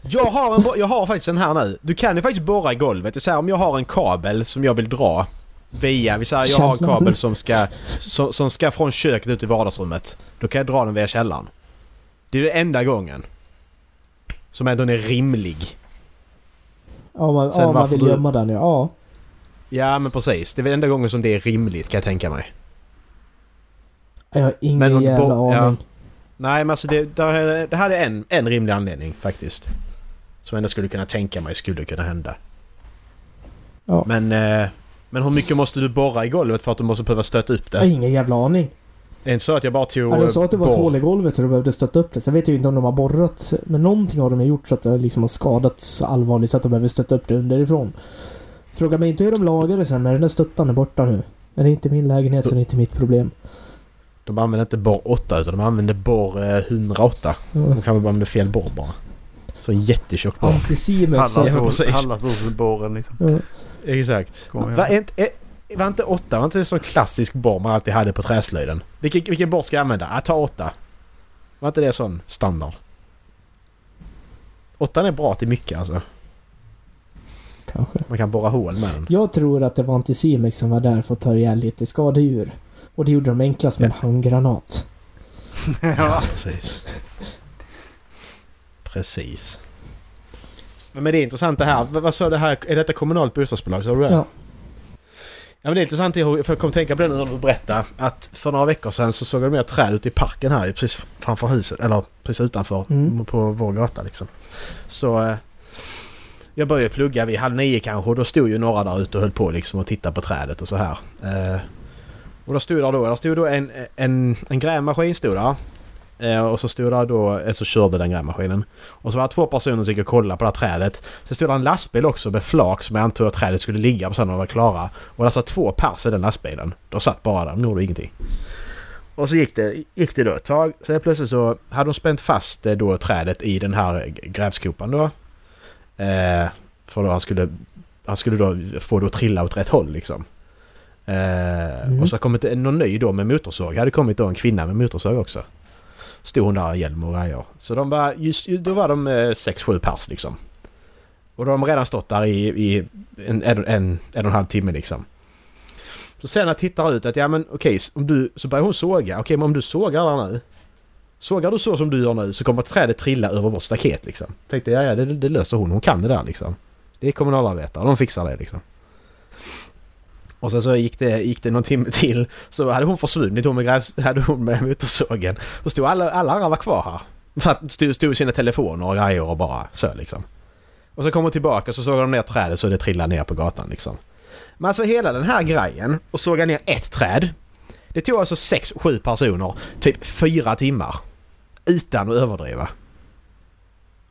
Jag har, en, jag har faktiskt en här nu. Du kan ju faktiskt borra i golvet. Det är så här, om jag har en kabel som jag vill dra via... Vi säger jag har en kabel som ska, som, som ska från köket ut i vardagsrummet. Då kan jag dra den via källaren. Det är den enda gången. Som ändå är rimlig. Ja, man, Sen ja, man vill du- gömma den ja. ja. Ja men precis. Det är väl enda gången som det är rimligt kan jag tänka mig. Jag har ingen Men jävla bo- ja. aning. Nej men alltså det, det, det här är en, en rimlig anledning faktiskt. Som jag ändå skulle kunna tänka mig skulle kunna hända. Ja. Men, eh, men hur mycket måste du borra i golvet för att du måste behöva stöta upp Jag har det? ingen jävla aning. Det är inte så att jag bara tog... Ja, de sa att det var ett hål i golvet så de behövde stötta upp det. Sen vet jag ju inte om de har borrat. Men någonting har de gjort så att det liksom har skadats allvarligt så att de behöver stötta upp det underifrån. Fråga mig inte hur de lagar det sen när den där stöttan är borta nu. Men det är inte min lägenhet så det är inte mitt problem. De använder inte borr 8 utan de använder borr eh, 108. Ja. De kan väl bara använda fel borr bara. Sån jättetjock borr. Precis. Hallandsåsenborren liksom. Ja. Exakt. Var inte, var inte åtta, var inte en sån klassisk borr man alltid hade på träslöjden? Vilken, vilken borr ska jag använda? Ah, ta åtta. Var inte det sån standard? Åttan är bra till mycket alltså. Kanske. Man kan borra hål med den. Jag tror att det var Anticimex som var där för att ta ihjäl lite skadedjur. Och det gjorde de enklast med en handgranat. Ja, precis. Precis. Men det är intressant det här. Vad, sa det här? Är detta kommunalt bostadsbolag? Sa du det? Ja. Ja men det är intressant för jag kom att tänka på det nu när du berättade att för några veckor sedan så såg jag mer träd ute i parken här precis framför huset, eller precis utanför Mm. på vår gata liksom. Så eh, jag började plugga vid halv nio kanske och då stod ju några där ute och höll på liksom och tittade på trädet och så här. Eh, och då stod där då, där stod då en, en, en grävmaskin stod där. Eh, och så stod där då, eh, så körde den grävmaskinen. Och så var det två personer som gick och kollade på det här trädet. Sen stod det en lastbil också med flak som jag antog att trädet skulle ligga på sen när de var klara. Och det satt två pers i den lastbilen. De satt bara där, de gjorde ingenting. Och så gick det, gick det då ett tag. Så helt plötsligt så hade de spänt fast eh, då trädet i den här grävskopan då. Eh, för då han skulle, han skulle då få det att trilla åt rätt håll liksom. Eh, Mm. Och så har kommit någon ny då med motorsåg. Det hade kommit då en kvinna med motorsåg också. Stod hon där i hjälm och grejer. Så de var, just, då var de eh, 6-7 pers liksom. Och då har de redan stått där i, i en, en, en, en och en halv timme liksom. Så sen när jag tittar ut att ja men okej, om du, så börjar hon såga. Okej men om du sågar där nu. Sågar du så som du gör nu så kommer trädet trilla över vårt staket liksom. Tänkte ja, ja det, det löser hon. Hon kan det där liksom. Det är kommunalarbetare. De fixar det liksom. Och sen så gick det, gick det någon timme till. Så hade hon försvunnit. Hon med, gräs, hade hon med motorsågen. Så stod alla, alla andra var kvar här. För att stod, stod i sina telefoner och grejer och bara så liksom. Och så kom hon tillbaka så såg de ner trädet så det trillade ner på gatan liksom. Men alltså hela den här grejen och såga ner ett träd. Det tog alltså 6-7 personer typ 4 timmar. Utan att överdriva.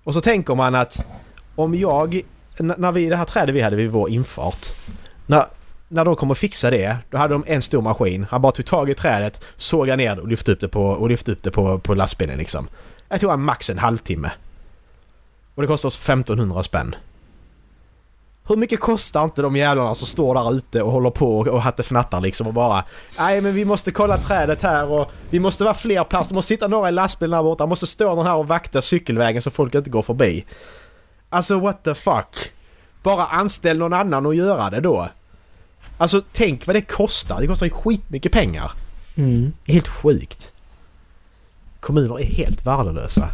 Och så tänker man att om jag... När vi, det här trädet vi hade vid vår infart. När, när de kom och fixade det, då hade de en stor maskin. Han bara tog tag i trädet, sågade ner det och lyfte upp det på, och lyfte upp det på, på lastbilen liksom. Jag tror han max en halvtimme. Och det kostade oss 1500 spänn. Hur mycket kostar inte de jävlarna som står där ute och håller på och, och hattefnattar liksom och bara Nej men vi måste kolla trädet här och vi måste vara fler personer, det måste sitta några i lastbilen där borta, måste stå någon här och vakta cykelvägen så folk inte går förbi. Alltså what the fuck? Bara anställ någon annan och göra det då. Alltså tänk vad det kostar, det kostar ju skitmycket pengar. Mm. Helt sjukt. Kommuner är helt värdelösa.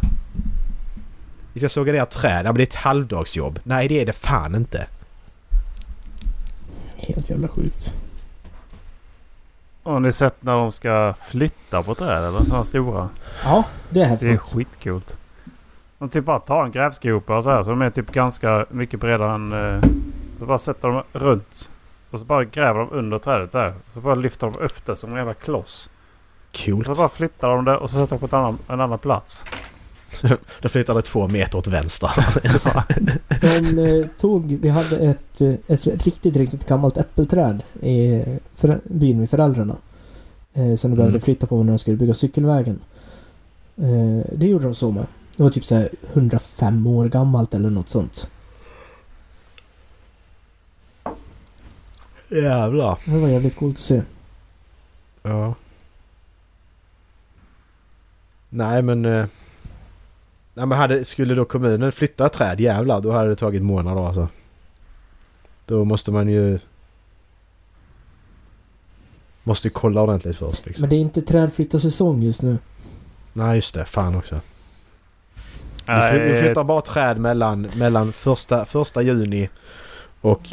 Vi ska såga ner träd, ja men det är ett halvdagsjobb. Nej det är det fan inte. Helt jävla sjukt. Har ni sett när de ska flytta på träd eller sådana stora? Ja, det är Det är häftigt. skitcoolt. De typ bara tar en grävskopa och så här. Så de är typ ganska mycket bredare än... Eh, så bara sätter de runt. Och så bara gräver de under trädet här. Så bara lyfter de upp det som en jävla kloss. Coolt. Så bara flyttar de det och så sätter de på ett annan, en annan plats. Då flyttar det två meter åt vänster. De eh, tog... Vi hade ett, eh, ett riktigt, riktigt gammalt äppelträd i för, byn med föräldrarna. Eh, som de behövde Mm. flytta på när de skulle bygga cykelvägen. Eh, det gjorde de så med. Det var typ så här 105 år gammalt eller något sånt. Jävlar. Det var jävligt coolt att se. Ja. Nej men... Eh, nej men hade, skulle då kommunen flytta träd, jävlar, då hade det tagit månader alltså. Då måste man ju... Måste ju kolla ordentligt först liksom. Men det är inte trädflyttarsäsong just nu. Nej just det, fan också. Vi flyttar bara träd mellan, mellan första, första juni och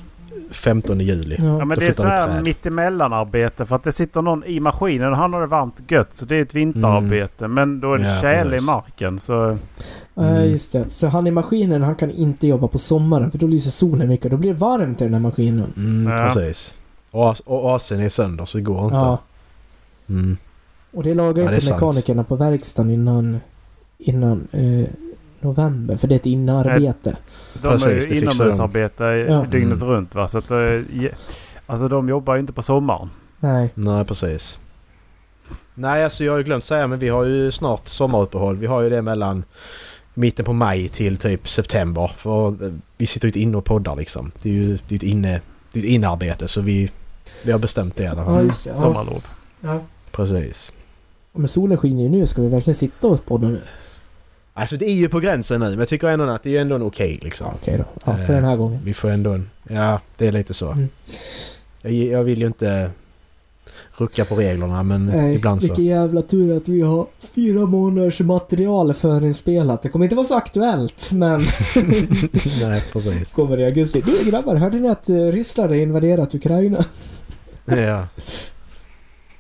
15 juli. Ja. Ja men det är så här mittemellanarbete för att det sitter någon i maskinen och han har det varmt gött. Så det är ett vinterarbete. Men då är det Ja, tjäle i marken så... Mm. just det. Så han i maskinen, han kan inte jobba på sommaren för då lyser solen mycket. Då blir det varmt i den här maskinen. Mm, Ja. Precis. Och, och AC'n är sönder så det går inte. Ja. Mm. Och det lagar Ja, det inte sant. mekanikerna på verkstaden innan, innan eh, november. För det är ett inarbete. De Precis, är det ju inomhusarbete Ja. dygnet Mm. runt va. Så att, eh, alltså de jobbar ju inte på sommaren. Nej. Nej, precis. Nej, alltså jag har ju glömt säga men vi har ju snart sommaruppehåll. Vi har ju det mellan mitten på maj till typ september. För eh, vi sitter ju inte inne och poddar liksom. Det är ju det är ett, inne, det är ett inarbete så vi, vi har bestämt det i alla fall. Ja. Sommarlov. Ja. Precis. Men solen skiner ju nu. Ska vi verkligen sitta och podda nu? Alltså det är ju på gränsen nu men jag tycker ändå att det är ändå en okej liksom. Okej då. Ja, för Eh, den här gången. Vi får ändå en... Ja, det är lite så. Mm. Jag, jag vill ju inte rucka på reglerna men Nej, ibland så... vilken jävla tur att vi har fyra månaders material förinspelat. Det kommer inte vara så aktuellt, men Nej, precis. kommer i augusti. Du grabbar, hörde ni att eh, Ryssland har invaderat Ukraina? Ja.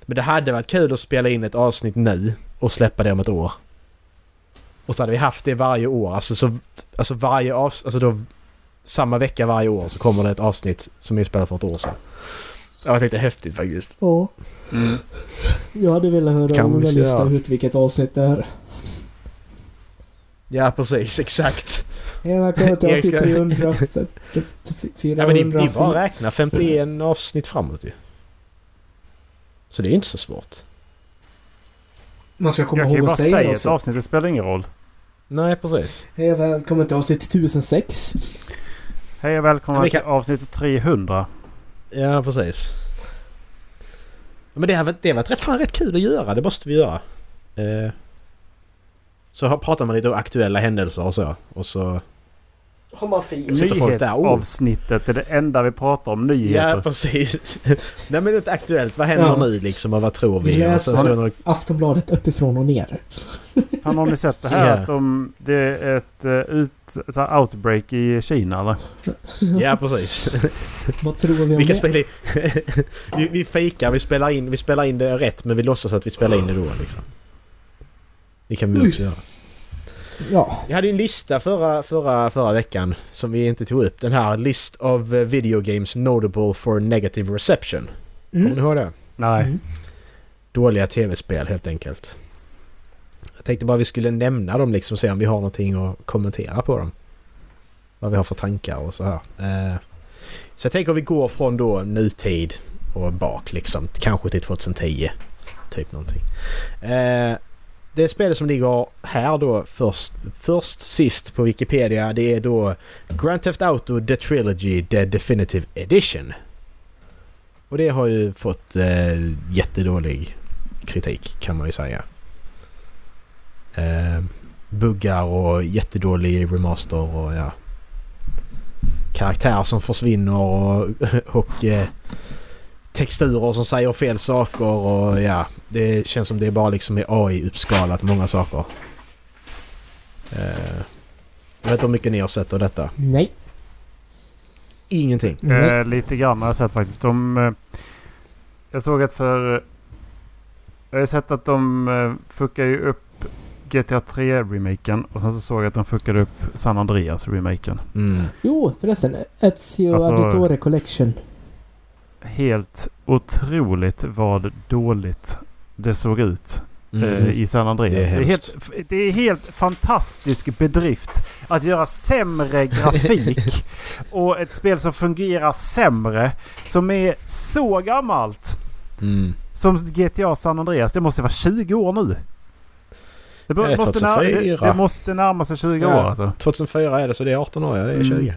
Men det hade varit kul att spela in ett avsnitt nu och släppa det om ett år. Och så hade vi haft det varje år. Alltså, så, alltså varje avsnitt... Alltså då... Samma vecka varje år så kommer det ett avsnitt som vi spelade för ett år sedan. Det var lite häftigt faktiskt. Ja. Mm. Jag hade velat höra Kan Ola vi lista ut vilket avsnitt det är. Ja, precis. Exakt. Hej välkommen till Jag avsnitt ska- 300. Ja, men det, är 400. bara att räkna 51 avsnitt framåt ju. Så det är inte så svårt. Man ska komma Jag kan ju ihåg bara att säga säga det ett också. avsnitt, det spelar ingen roll. Nej, precis. Hej välkommen till avsnitt 1006. Hej och välkomna Ja, men till kan- avsnitt 300. Ja, precis. Men det har det har varit fan rätt kul att göra. Det måste vi göra. Eh, så pratar man lite om aktuella händelser och så. Och så... Har man där, oh. Nyhetsavsnittet är det enda vi pratar om. Nyheter. Ja, precis. Nej men lite aktuellt. Vad händer Ja. nu liksom och vad tror Vi vi? Och läser. sen så är det några- Aftonbladet uppifrån och ner. Fan, har ni sett det här Ja. att de, det är ett uh, ut, så här outbreak i Kina eller? Ja, precis. Vad tror vi om Vi kan det? spela in... vi, vi fejkar, vi spelar, in, vi spelar in det rätt men vi låtsas att vi spelar in det då liksom. Det kan vi också göra. Ja. Jag hade ju en lista förra, förra, förra veckan som vi inte tog upp. Den här List of eh, video games notable for negative reception. Kommer ni Mm. ihåg det? Nej. Mm. Dåliga tv-spel helt enkelt. Jag tänkte bara vi skulle nämna dem liksom och se om vi har någonting att kommentera på dem. Vad vi har för tankar och så här. Eh, Så jag tänker att vi går från då nutid och bak liksom. Kanske till 2010. Typ någonting. Det spelet som ligger här då först, först sist på Wikipedia det är då Grand Theft Auto The Trilogy The Definitive Edition. Och det har ju fått eh, jättedålig kritik kan man ju säga. Eh, buggar och jättedålig remaster och ja. Karaktärer som försvinner och, och eh, texturer som säger fel saker och ja. Det känns som det är bara liksom är AI-uppskalat många saker. Eh, jag vet inte hur mycket ni har sett av detta. Nej. Ingenting. Nej. Eh, lite grann har jag sett faktiskt. De, eh, jag såg att för... Jag har sett att de eh, fuckar ju upp GTA 3-remaken och sen så såg jag att de fuckade upp San Andreas-remaken. Mm. Jo, förresten. Ezio Alltså- Auditore Collection. Helt otroligt vad dåligt det såg ut Mm. eh, i San Andreas. Det är Det är, helt, det är helt fantastisk bedrift att göra sämre grafik och ett spel som fungerar sämre som är så gammalt Mm. som GTA San Andreas. Det måste vara 20 år nu. Det, bör, måste, när, 2004? det, det måste närma sig 20 Ja. år alltså. 2004 är det så det är 18 år ja, det är Mm.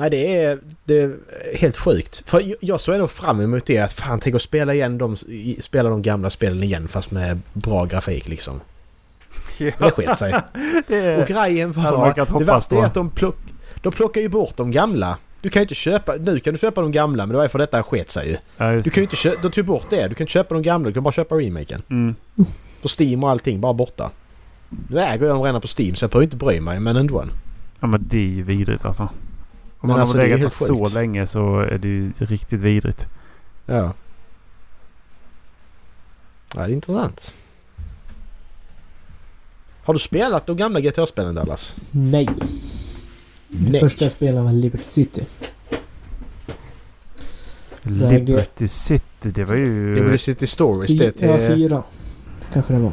20. Nej det är, det är helt sjukt. För jag- jag såg ändå fram emot det att fan tänk att spela igen de, spela de gamla spelen igen fast med bra grafik liksom. Men det sket sig. det Och grejen var, det värsta är att de, plock, de plockar ju bort de gamla. Du kan ju inte köpa, nu kan du köpa de gamla men det var ju för detta sket sig ju. ja, Du kan ju inte köpa, de tog bort det. Du kan inte köpa de gamla, du kan bara köpa remaken. Mm. På Steam och allting, bara borta. Nu äger jag dem redan på Steam så jag behöver inte bry mig men ändå. Ja men det är ju vidrigt alltså. Om man alltså, har legat helt så sjukt. länge så är det ju riktigt vidrigt. Ja. Ja, det är intressant. Har du spelat de gamla GTA-spelen Dallas? Nej. Det Nej. första jag spelade var Liberty City. Liberty City, det var ju Liberty City Stories det Fy, ja, till... fyra. Kanske det var.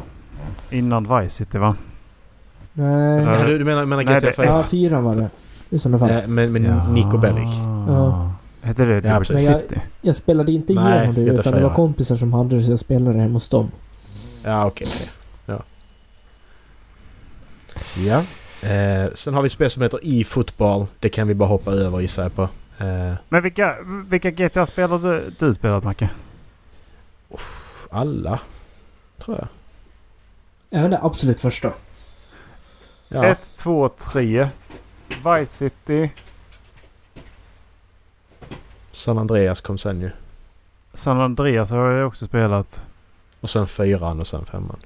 innan Vice City va? Nej. Ja. Ja, du, du menar, menar GTA det- 5? Ja, fyra var det. I sådana fall. Eh, med med Nico Bellic. Ja. Hette det Liberty precis. Men jag- City? Jag spelade inte Nej, igenom det utan det var 4. kompisar som hade det så jag spelade hemma hos dem. Ja, okej. okej. Ja. Ja. Eh, sen har vi ett spel som heter e-football. Det kan vi bara hoppa över gissar jag på. Eh, Men vilka, vilka GTA-spel har du, du spelat Macke? alla, tror jag. Även det absolut första. Ja. 1, 2, 3. Vice City. San Andreas kom sen ju. San Andreas har jag också spelat. Och sen fyran och sen femman.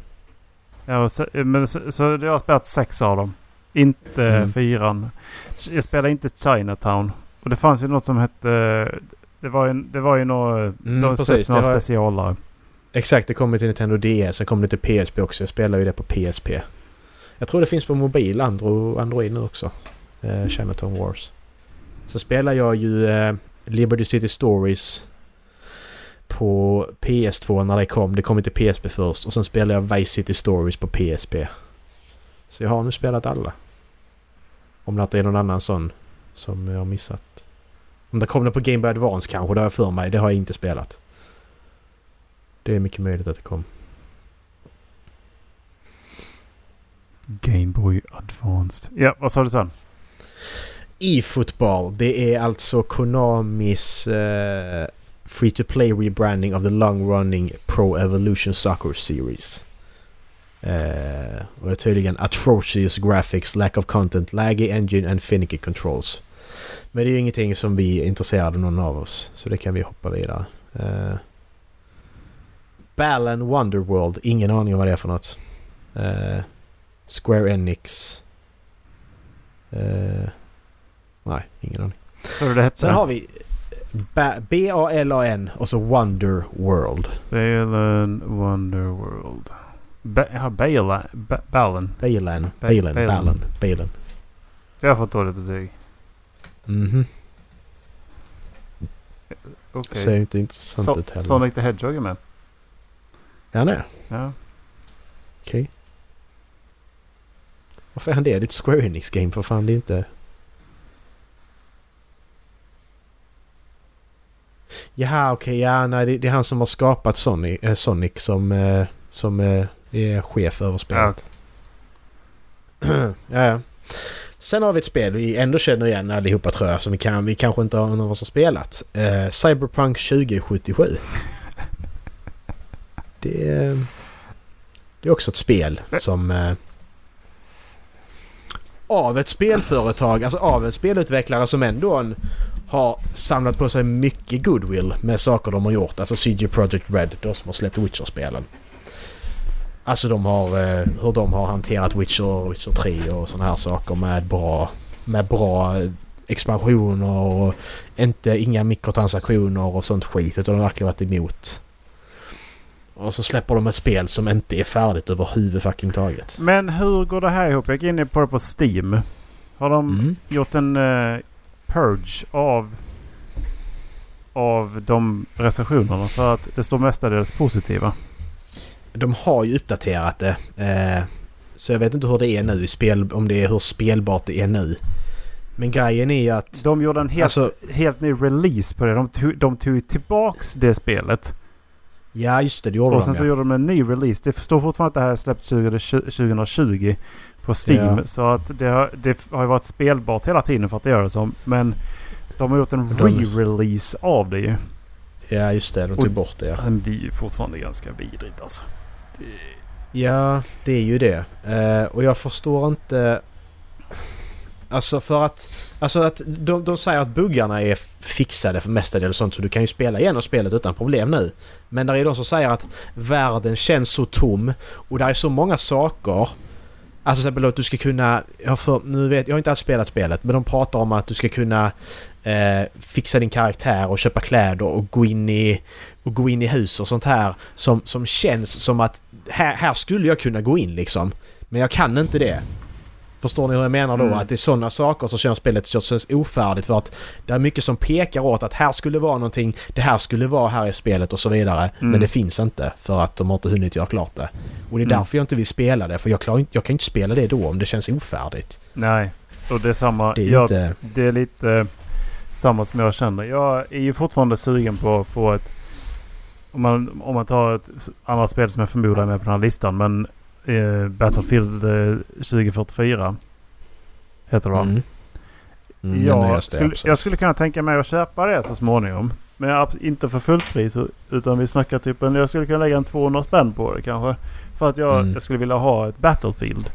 Ja, se- men så, så jag har spelat sex av dem. Inte Mm. fyran. Jag spelade inte Chinatown. Och det fanns ju något som hette... Det var ju, det var ju några... Mm, de precis, några var- specialare. Exakt, det kommer till Nintendo DS. Sen kommer det till PSP också. Jag spelar ju det på PSP. Jag tror det finns på mobil, Andro, Android nu också. Eh, Chinatown Wars. Så spelar jag ju eh, Liberty City Stories på PS2 när det kom. Det kom inte PSP först. Och sen spelar jag Vice City Stories på PSP. Så jag har nu spelat alla. Om det inte är någon annan sån som jag har missat. Om det kom det på Game Boy Advance kanske, det har jag för mig. Det har jag inte spelat. Det är mycket möjligt att det kom. Game Boy Advanced. Ja, vad sa du sen? E-football, det är alltså Konamis eh, Free to Play rebranding of the long running Pro Evolution Soccer Series. Eh, och det är tydligen atrocious graphics, lack of content, laggy engine and finicky controls. Men det är ju ingenting som vi är intresserade någon av oss. Så det kan vi hoppa vidare. Eh, Balan Wonderworld, ingen aning om vad det är för något. Eh, Square Enix. Eh, nej, ingen aning. Så det hette? Sen har vi Ba- B-A-L-A-N och så Wonder World. Balen Wonderworld. Ba ja, Balen. Ba Balen. Balen. Ba- Balen. Balen. Balen. Balen. Det har jag fått dåligt betyg. Mhm. Okej. Ser inte intressant So ut heller. Sonic the Hedgehog är med. Ja, nej. Ja. Okej. Varför är han det? Det är ett Square Enix game för fan. Det är inte... Jaha, okej. ja, nej. Det, det är han som har skapat Sonic, eh, Sonic som, eh, som eh, är chef över spelet. ja, ja. Sen har vi ett spel vi ändå känner igen allihopa tror jag. Som vi, kan, vi kanske inte har någon av oss har spelat. Eh, Cyberpunk 2077. Det är, det är också ett spel som... Av ett spelföretag, alltså av en spelutvecklare som ändå en, har samlat på sig mycket goodwill med saker de har gjort. Alltså CG Project Red, de som har släppt Witcher-spelen. Alltså de har, eh, hur de har hanterat Witcher, Witcher 3 och sådana här saker med bra, med bra eh, expansioner och inte, inga mikrotransaktioner och sånt skit utan de har verkligen varit emot. Och så släpper de ett spel som inte är färdigt överhuvud fucking taget. Men hur går det här ihop? Jag gick in på det på Steam. Har de Mm. gjort en eh, purge av, av de recensionerna? För att det står mestadels positiva. De har ju uppdaterat det. Eh, så jag vet inte hur det är nu i spel, om det är hur spelbart det är nu. Men grejen är ju att... De gjorde en helt, Alltså- helt ny release på det. De tog, de tog tillbaks det spelet. Ja just det, det gjorde Och sen de så ja. gjorde de en ny release. Det står fortfarande att det här är släppt 2020 2020 på Steam. Ja. Så att det har, det har ju varit spelbart hela tiden för att det gör det som. Men de har gjort en re-release av det ju. Ja just det, de Och- tog bort det ja. Men det är ju fortfarande ganska vidrigt alltså. Det, Ja, det är ju det. Eh, och jag förstår inte... Alltså för att... Alltså att de, de säger att buggarna är fixade för mestadels sånt så du kan ju spela igenom spelet utan problem nu. Men där är de som säger att världen känns så tom och där är så många saker. Alltså till exempel att du ska kunna... Jag, har för, nu vet, jag har inte alls spelat spelet men de pratar om att du ska kunna eh, fixa din karaktär och köpa kläder och gå in i, och gå in i hus och sånt här som, som känns som att här, här skulle jag kunna gå in liksom. Men jag kan inte det. Förstår ni hur jag menar då? Mm. Att det är sådana saker som känns spelet känns ofärdigt för att det är mycket som pekar åt att här skulle vara någonting, det här skulle vara här i spelet och så vidare. Mm. Men det finns inte för att de har inte hunnit göra klart det. Och det är Mm. därför jag inte vill spela det för jag, klarar, jag kan inte spela det då om det känns ofärdigt. nej. Och det är samma. Det är jag, inte... det är lite eh, samma som jag känner. Jag är ju fortfarande sugen på att få ett... Om man, om man tar ett annat spel som jag förmodar är med på den här listan. Men eh, Battlefield eh, 2044. Heter det va? Mm. Mm, den jag, skulle, jag skulle kunna tänka mig att köpa det så småningom. Men inte för fullt pris utan vi snackar typ en, jag skulle kunna lägga en 200 spänn på det kanske. För att jag, Mm. jag skulle vilja ha ett Battlefield.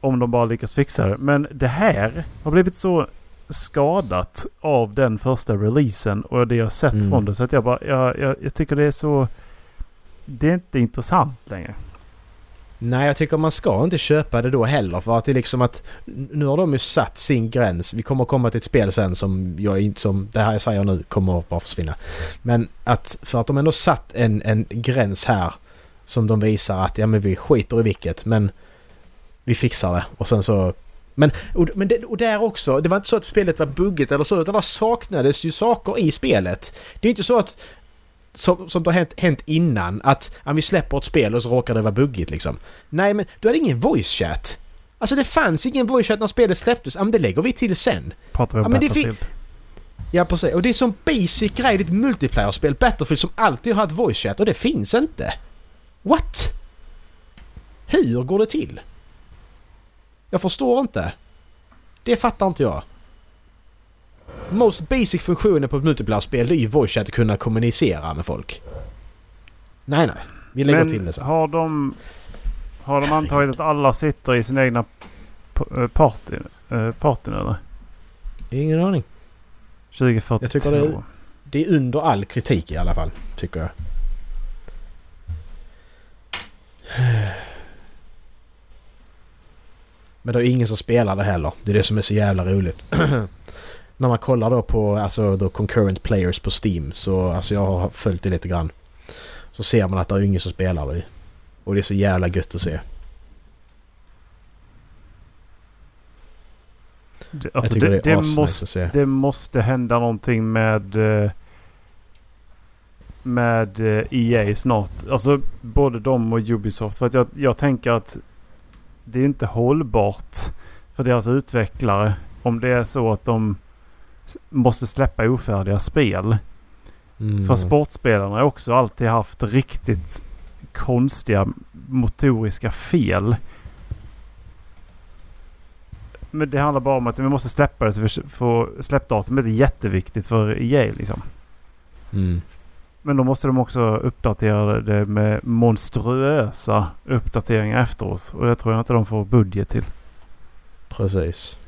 Om de bara lyckas fixa det. Men det här har blivit så skadat av den första releasen och det jag sett Mm. från det. Så att jag bara, jag, jag, jag tycker det är så... Det är inte intressant längre. Nej, jag tycker man ska inte köpa det då heller för att det är liksom att nu har de ju satt sin gräns. Vi kommer komma till ett spel sen som jag inte som det här jag säger nu kommer bara försvinna. Men att för att de ändå satt en, en gräns här som de visar att ja men vi skiter i vilket men vi fixar det och sen så men, och, men det, och där också, det var inte så att spelet var buggigt eller så utan det saknades ju saker i spelet. Det är inte så att som, som det har hänt, hänt innan att ja, vi släpper ett spel och så råkar det vara buggigt liksom. Nej men du hade ingen voice chat. Alltså det fanns ingen voice chat när spelet släpptes. Ja men det lägger vi till sen. Pratar vi om Ja, Battlefield. Ja precis. Och det är som basic grej i ett multiplayer-spel. Battlefield som alltid har haft voice chat och det finns inte. What? Hur går det till? Jag förstår inte. Det fattar inte jag. Most basic funktionen på ett multiplayer-spel är ju voice att kunna kommunicera med folk. Nej nej. Vi lägger till det Men sen. har de, har de antagit att alla sitter i sin egna eh, party, eh, partyn eller? Ingen aning. 2042. Jag tycker det- Det är under all kritik i alla fall, tycker jag. Men det är ingen som spelar det heller. Det är det som är så jävla roligt. När man kollar då på alltså, då concurrent players på Steam så alltså jag har följt det lite grann. Så ser man att det är ingen som spelar det. Och det är så jävla gött att se. Det, alltså det, det det, måste, det måste hända någonting med eh, med eh, EA snart. Alltså både de och Ubisoft. För att jag, jag tänker att det är inte hållbart för deras utvecklare om det är så att de måste släppa ofärdiga spel. Mm. För sportspelarna har också alltid haft riktigt konstiga motoriska fel. Men det handlar bara om att vi måste släppa det. Så för, för släppdatumet är jätteviktigt för EA liksom. Mm. Men då måste de också uppdatera det med monstruösa uppdateringar efteråt. Och det tror jag inte de får budget till. Precis.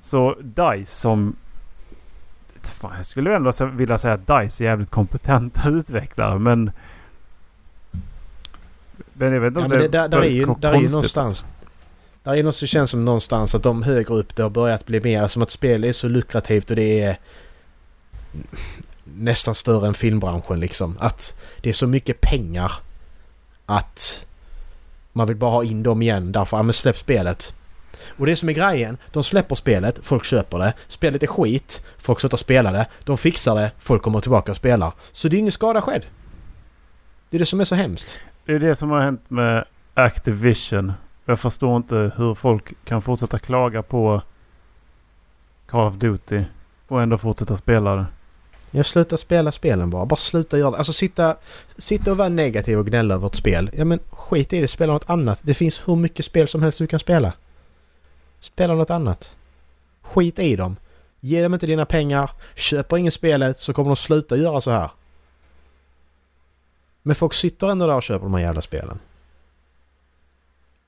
Så DICE som... Fan, jag skulle ändå vilja säga att DICE är jävligt kompetenta utvecklare men... Men jag vet inte Ja, om men det, där, där, är ju, där är ju konstigt, någonstans... alltså. Där är något som känns som någonstans att de högre upp det har börjat bli mer som att spel är så lukrativt och det är nästan större än filmbranschen liksom. Att det är så mycket pengar att man vill bara ha in dem igen därför, ja men släpp spelet. Och det som är grejen, de släpper spelet, folk köper det. Spelet är skit, folk slutar spela det. De fixar det, folk kommer tillbaka och spelar. Så det är ingen skada skedd. Det är det som är så hemskt. Det är det som har hänt med Activision. Jag förstår inte hur folk kan fortsätta klaga på Call of Duty och ändå fortsätta spela det. Jag slutar spela spelen bara. Bara sluta göra det. Alltså sitta, sitta och vara negativ och gnälla över ett spel. Ja men skit i det. Spela något annat. Det finns hur mycket spel som helst du kan spela. Spela något annat. Skit i dem. Ge dem inte dina pengar. Köper ingen spelet så kommer de sluta göra så här. Men folk sitter ändå där och köper de här jävla spelen.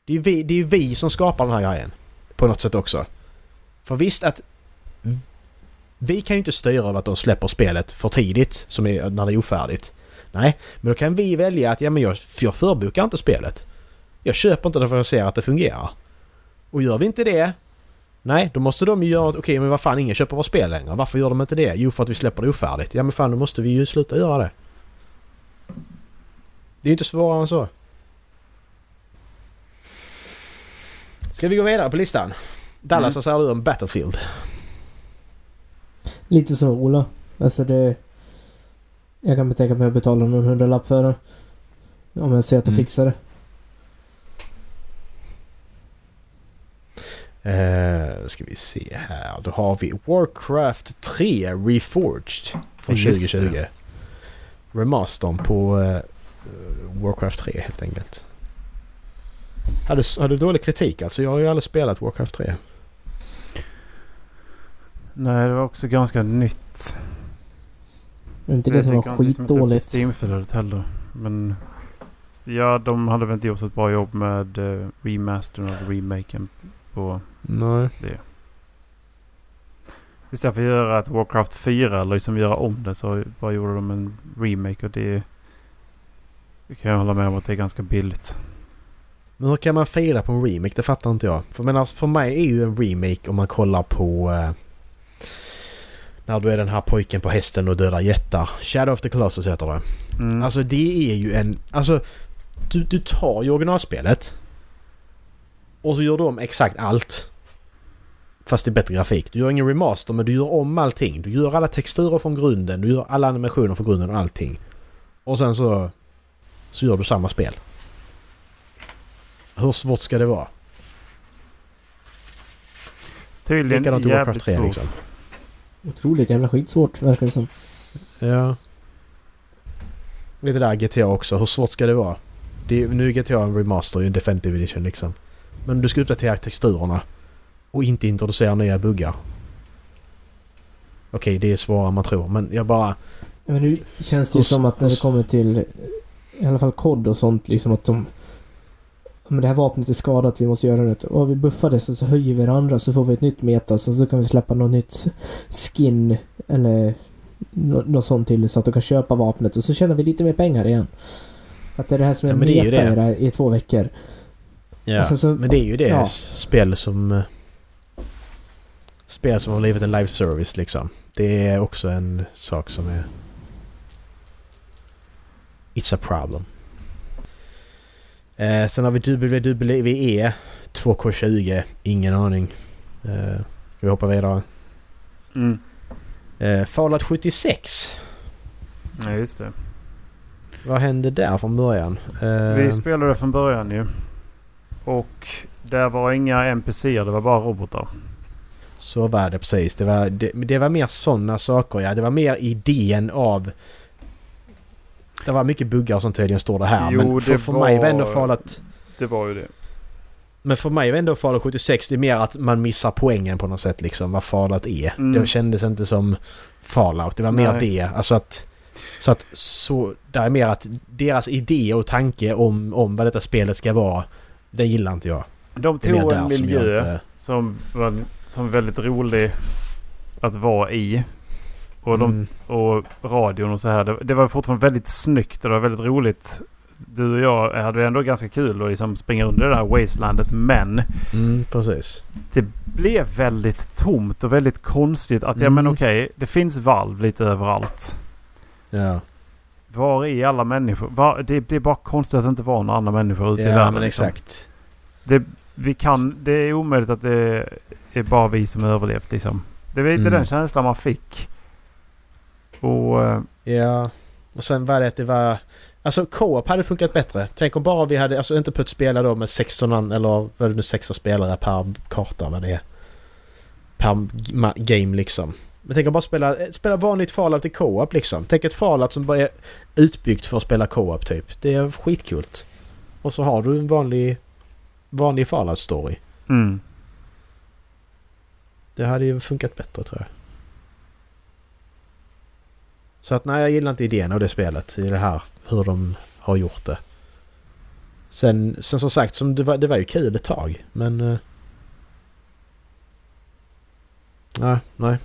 Det är ju vi, det är vi som skapar den här grejen. På något sätt också. För visst att vi kan ju inte styra över att de släpper spelet för tidigt, som är när det är ofärdigt. Nej, men då kan vi välja att ja, men jag, jag förbokar inte spelet. Jag köper inte det för att jag ser att det fungerar. Och gör vi inte det, nej, då måste de ju göra att okej, men vad fan, ingen köper vårt spel längre. Varför gör de inte det? Jo, för att vi släpper det ofärdigt. Ja, men fan, då måste vi ju sluta göra det. Det är ju inte svårare än så. Ska vi gå vidare på listan? Dallas, Mm. vad säger du om Battlefield? Lite så Ola. Alltså det... Jag kan tänka mig att betala någon hundralapp för det. Om jag ser att jag Mm. fixar det. Uh, ska vi se här. Då har vi Warcraft 3 Reforged från Just 2020. det. Remastern på eh, Warcraft 3 helt enkelt. Hade, hade du dålig kritik alltså? Jag har ju aldrig spelat Warcraft 3. Nej, det var också ganska nytt. Det var inte det som var skitdåligt. Steamflödet heller. Men... Ja, de hade väl inte gjort ett bra jobb med uh, remastern och remaken på Nej. det. Istället för att göra ett Warcraft 4 eller liksom göra om det så bara gjorde de en remake och det... Det kan jag hålla med om att det är ganska billigt. Men hur kan man fila på en remake? Det fattar inte jag. För, men alltså, för mig är ju en remake om man kollar på... Eh, när du är den här pojken på hästen och dödar jättar. Shadow of the Colossus heter det. Mm. Alltså det är ju en... Alltså du, du tar ju originalspelet. Och så gör du om exakt allt. Fast i bättre grafik. Du gör ingen remaster men du gör om allting. Du gör alla texturer från grunden. Du gör alla animationer från grunden och allting. Och sen så... Så gör du samma spel. Hur svårt ska det vara? Tydligen Likadant jävligt Warcraft 3 svårt. liksom. Otroligt jävla skitsvårt verkar det som. Ja. Lite där GTA också. Hur svårt ska det vara? Det är, nu är GTA en remaster i en definitive edition liksom. Men du ska uppdatera texturerna. Och inte introducera nya buggar. Okej, det är svårare än man tror. Men jag bara... Men nu känns det ju som att när det kommer till i alla fall kod och sånt liksom att de... "Ja, Men det här vapnet är skadat, vi måste göra det. Och vi buffar det så, så höjer vi det andra så får vi ett nytt meta så, så kan vi släppa något nytt skin eller nå- något sånt till så att de kan köpa vapnet och så tjänar vi lite mer pengar igen. För att det är det här som är Ja, det är meta det. i, det här, i två veckor. Ja, Och sen så- men det är ju det ja. spel som... eh, Spel som har blivit en live service liksom. Det är också en sak som är... It's a problem. Eh, sen har vi WWE 2K20. Ingen aning. Eh, vi hoppar vidare. Mm. Eh, Fallout 76. Ja, just det. Vad hände där från början? Eh, Vi spelade från början ju. Och där var inga NPCer, det var bara robotar. Så var det precis. Det var, det, det var mer sådana saker ja. Det var mer idén av... Det var mycket buggar sånt tydligen står det här. Jo, men för, det för mig var ändå var- Fallout... Det var ju det. Men för mig var ändå Fallout 76 det är mer att man missar poängen på något sätt liksom. Vad Fallout är. Mm. Det kändes inte som Fallout. Det var mer Nej. det. Alltså att... Så att så... Det är mer att deras idé och tanke om, om vad detta spelet ska vara. Det gillar inte jag. De tog en som miljö inte... som var som väldigt rolig att vara i. Och, de, Mm. och radion och så här. Det, det var fortfarande väldigt snyggt och det var väldigt roligt. Du och jag hade ändå ganska kul att liksom springa under det här wastelandet. Men Mm, precis. det blev väldigt tomt och väldigt konstigt. Att ja Mm. men okej, det finns valv lite överallt. Ja. Var är alla människor? Var, det, det är bara konstigt att det inte var några andra människor ute i Ja världen. men liksom. exakt. Det, vi kan, det är omöjligt att det är bara vi som överlevt liksom. Det var lite Mm. den känslan man fick. Och... eh, Ja. Och sen var det att det var... Alltså co-op hade funkat bättre. Tänk om bara vi hade, alltså inte behövt spela då med 16 an- eller vad är det nu 16 spelare per karta vad det är. Per game liksom. Men tänk om bara spela, spela vanligt Fallout i co-op liksom. Tänk ett Fallout som bara är utbyggt för att spela co-op typ. Det är skitkul. Och så har du en vanlig, vanlig Fallout-story. Mm. Det hade ju funkat bättre tror jag. Så att nej, jag gillar inte idén av det spelet i det här. Hur de har gjort det. Sen, sen som sagt, som det, var, det var ju kul ett tag. Men... eh, nej, nej.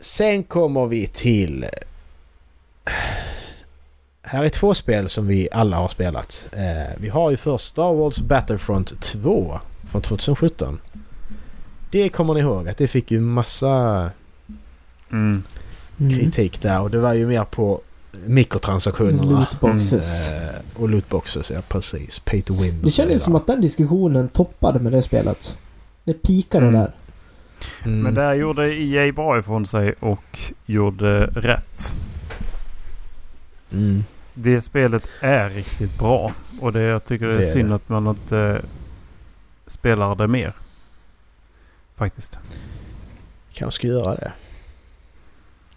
Sen kommer vi till... Här är två spel som vi alla har spelat. Eh, vi har ju först Star Wars Battlefront 2 från 2017. Det kommer ni ihåg att det fick ju massa Mm. Mm. kritik där och det var ju mer på mikrotransaktionerna. Lootboxes. Eh, och lootboxes, ja precis. Pay to win. Det kändes som att den diskussionen toppade med det spelet. Det pikade Mm. där. Mm. Men där gjorde EA bra ifrån sig och gjorde rätt. Mm. Det spelet är riktigt bra. Och det, jag tycker det är Det är synd det. att man inte spelar det mer. Faktiskt. Kanske ska göra det.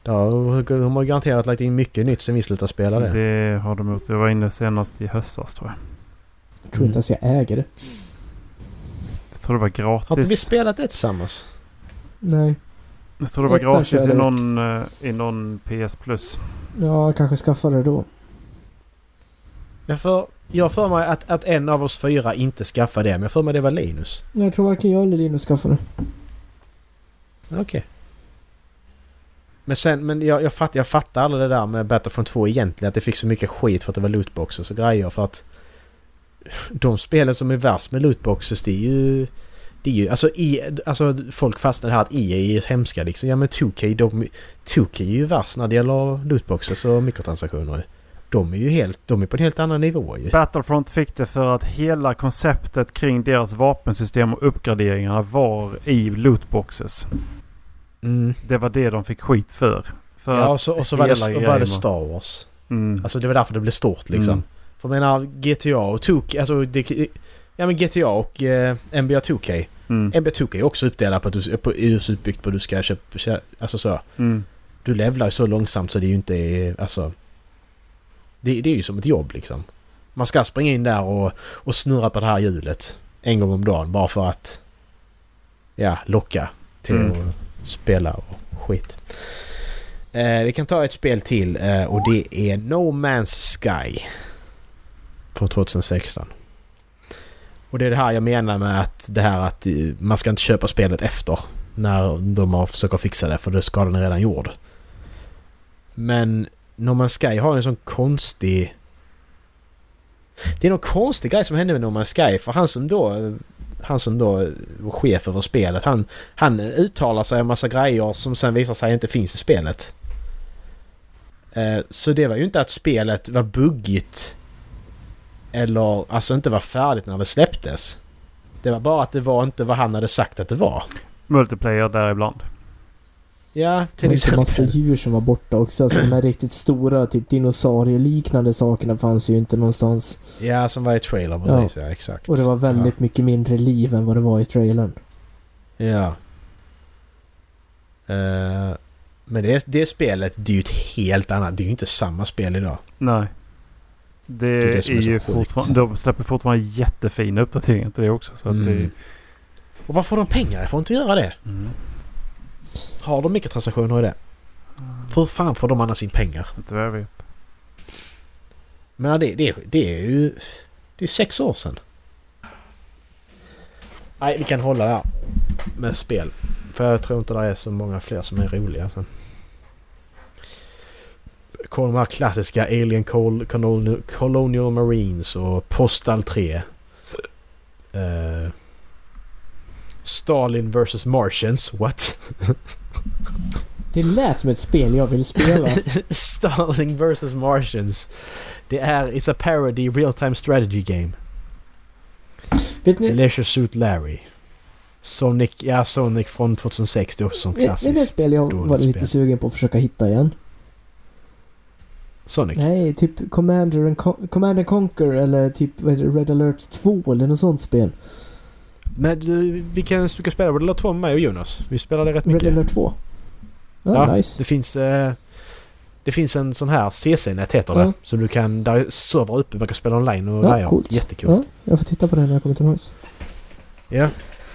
Ja, de har garanterat lagt in mycket nytt sen vi slutade spela det. Det har de gjort. Jag var inne senast i höstas tror jag. tror inte ens jag äger det. Jag tror det var gratis. Har inte vi spelat det tillsammans? Nej. Jag tror det var Ettan gratis i någon, eh, i någon PS Plus. Ja, jag kanske skaffade det då. Jag får, jag för mig att, att en av oss fyra inte skaffade det, men jag för mig det var Linus. Jag tror varken jag eller Linus skaffade det. Okej. Men sen, men jag, jag, fattar, jag fattar aldrig det där med Battlefront 2 egentligen. Att det fick så mycket skit för att det var lootboxes och grejer. För att de spelen som är värst med lootboxes det är ju... Det är ju alltså, i, alltså folk fastnar här att EA är hemska liksom. Ja men 2K, de, 2K är ju värst när det gäller lootboxes och mikrotransaktioner. De är ju helt, de är på en helt annan nivå ju. Battlefront fick det för att hela konceptet kring deras vapensystem och uppgraderingarna var i lootboxes. Mm. Det var det de fick skit för. för Ja och så, och så var, det, och var det Star Wars. Mm. Alltså det var därför det blev stort liksom. Mm. För jag menar GTA och 2K, alltså det, Ja men GTA och eh, NBA 2K. Mm. NBA 2K är också uppdelat på att du på, är just utbyggt på att du ska köpa, kö- alltså så. Mm. Du levlar ju så långsamt så det är ju inte, alltså. Det, det är ju som ett jobb liksom. Man ska springa in där och, och snurra på det här hjulet en gång om dagen bara för att ja, locka till Mm. att spela och skit. Eh, vi kan ta ett spel till eh, och det är No Man's Sky. Från 2016. Och det är det här jag menar med att det här att man ska inte köpa spelet efter när de har försökt fixa det för då är redan gjord. Men No Man's Sky har en sån konstig... Det är någon konstig grej som hände med No Man's Sky för han som då... Han som då var chef över spelet han, han uttalar sig om massa grejer som sen visar sig inte finns i spelet. Eh, så det var ju inte att spelet var buggigt eller alltså inte var färdigt när det släpptes. Det var bara att det var inte vad han hade sagt att det var. Multiplayer där ibland. Ja, Det till var inte massa exempel. djur som var borta också. Alltså de här riktigt stora, typ dinosaurieliknande sakerna fanns ju inte någonstans. Ja, som var i trailer precis. Ja, exakt. Och det var väldigt mycket mindre liv än vad det var i trailern. Ja. Eh, men det, det spelet, det är ju ett helt annat. Det är ju inte samma spel idag. Nej. Det, är det är, som är så ju fortfarande... De släpper fortfarande jättefina uppdateringar till det också. Så att Mm. det, Och var får de pengar ifrån till att göra det? mm. Har de mikrotransaktioner i det? För hur fan får de annars in pengar? Inte vad jag vet. Men ja, det, det, det är ju... Det är sex år sedan. Nej, vi kan hålla där med spel. För jag tror inte det är så många fler som är roliga sen. Kolla de här klassiska Alien Col Colonial, Marines och Postal 3. Eh, Stalin vs Martians. What? Det lät som ett spel jag vill spela. Stalin vs Martians. Det är... It's a parody real time strategy game. vet ni, Leisure Suit Larry. Sonic, ja Sonic från 2006 det är också som ni det klassiskt. spel jag var lite sugen på att försöka hitta igen? Sonic? Nej, typ Commander and, Con- Command and Conquer eller typ vad heter det, Red alert 2 eller något sånt spel. Men du, vi kan, vi kan spela Red Alert 2 med mig och Jonas. Vi spelar det rätt mycket. Red alert 2. Ja, Ja, nice. Det finns... Eh, det finns en sån här CC-nät heter det. Ja. Så du kan... Där är server uppe. Man kan spela online och Ja, grejer. coolt. Jättekul. Ja, jag får titta på det när jag kommer tillbaks. Ja.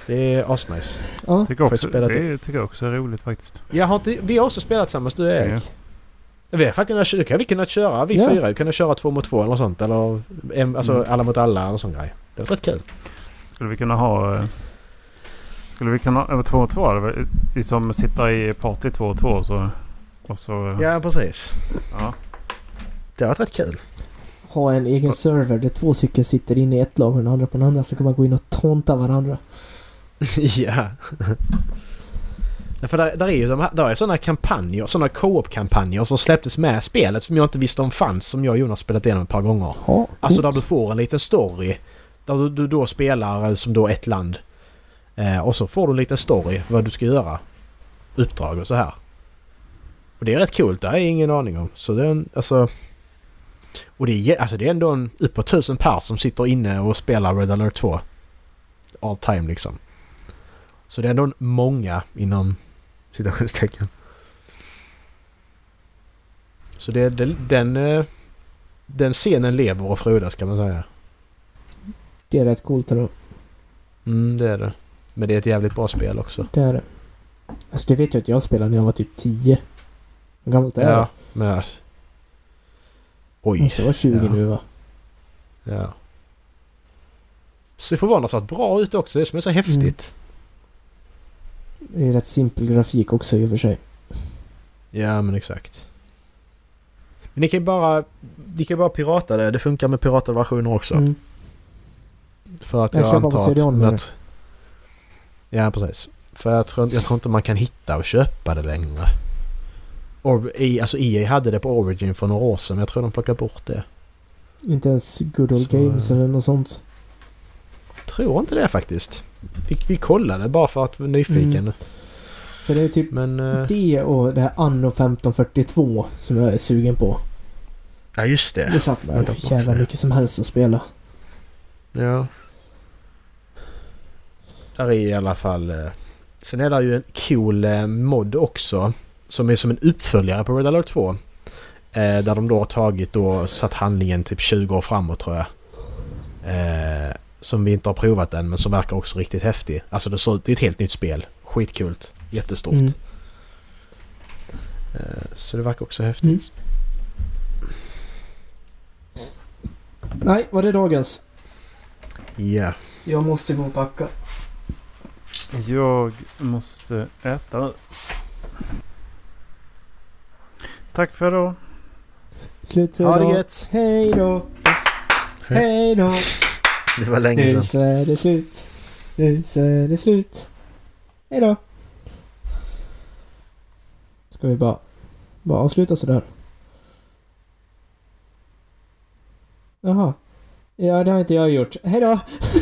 Det är asnice. Ja, Tycker också, spela det tycker jag också är roligt faktiskt. Jag har inte, vi har också spelat tillsammans du och Erik. Vi har faktiskt kunnat, vi kunnat köra, vi Ja. fyra, kunna köra två mot två eller sånt. Eller en, alltså Mm. alla mot alla eller sån grej. Det var rätt kul. Skulle vi kunna ha... eh, Skulle vi kunna... Över två och två? eller vad- Vi som sitter i party två och två så... Och så... eh, Ja, precis. ja. Det varit rätt kul. ha en egen server där två stycken sitter inne i ett lag och den andra på den andra så kan man gå in och tonta varandra. ja. Därför där, där är ju de där är sådana kampanjer, sådana co-op-kampanjer som släpptes med spelet som jag inte visste om fanns som jag och Jonas spelat igenom ett par gånger. Ja, Alltså där du får en liten story. Där du, du då spelar som då ett land. Eh, och så får du en liten story vad du ska göra. Uppdrag och så här. Och det är rätt coolt, det har jag ingen aning om. Så det är en, alltså... Och det är, alltså det är ändå en, uppåt tusen pers som sitter inne och spelar Red alert 2. All time liksom. Så det är ändå många inom citationstecken. Så det, det, den, eh, den scenen lever och frodas kan man säga. Det är rätt coolt ändå. Mm, det är det. Men det är ett jävligt bra spel också. Det är det. Alltså det vet jag att jag spelade när jag var typ 10. Hur gammalt är det? Ja, men... alltså- Oj. Måste vara 20 ja. nu va? Ja. Ser förvånansvärt bra ut också. Det är som är så häftigt. Det är rätt simpel grafik också i och för sig. Ja, men exakt. Men ni kan ju bara... Ni kan bara pirata det. Det funkar med piratade versioner också. Mm. För att Jag jag, antar att... Med att- Ja, precis. För jag tror, jag tror inte man kan hitta och köpa det längre. Or, i, alltså EA hade det på Origin för några år sedan, men jag tror de plockade bort det. Inte ens Good Old Så- Games eller något sånt. Tror inte det faktiskt. Vi, vi kollade bara för att vara nyfiken. Mm. För det är typ Men... eh, det och det här Anno 1542 som jag är sugen på. ja, just det. Det satt de jävla också. mycket som helst att spela. Ja. Där är i alla fall... eh, Sen är det ju en cool eh, mod också. Som är som en uppföljare på Red Alert 2. Eh, där de då har tagit och satt handlingen typ 20 år framåt tror jag. Som vi inte har provat än men som verkar också riktigt häftig. Alltså det ser ut, det är ett helt nytt spel. Skitkult. Jättestort. Mm. Eh, så det verkar också häftigt. Mm. Nej, var det dagens? Ja. Jag måste gå och packa. Jag måste äta. Tack för idag. Slut för Ha det gött! Hej då! Hej då! Det var länge Nu sedan. så är det slut. Nu så är det slut. Hej då! Ska vi bara, bara avsluta sådär? Jaha. Ja, det har inte jag gjort. Hej då!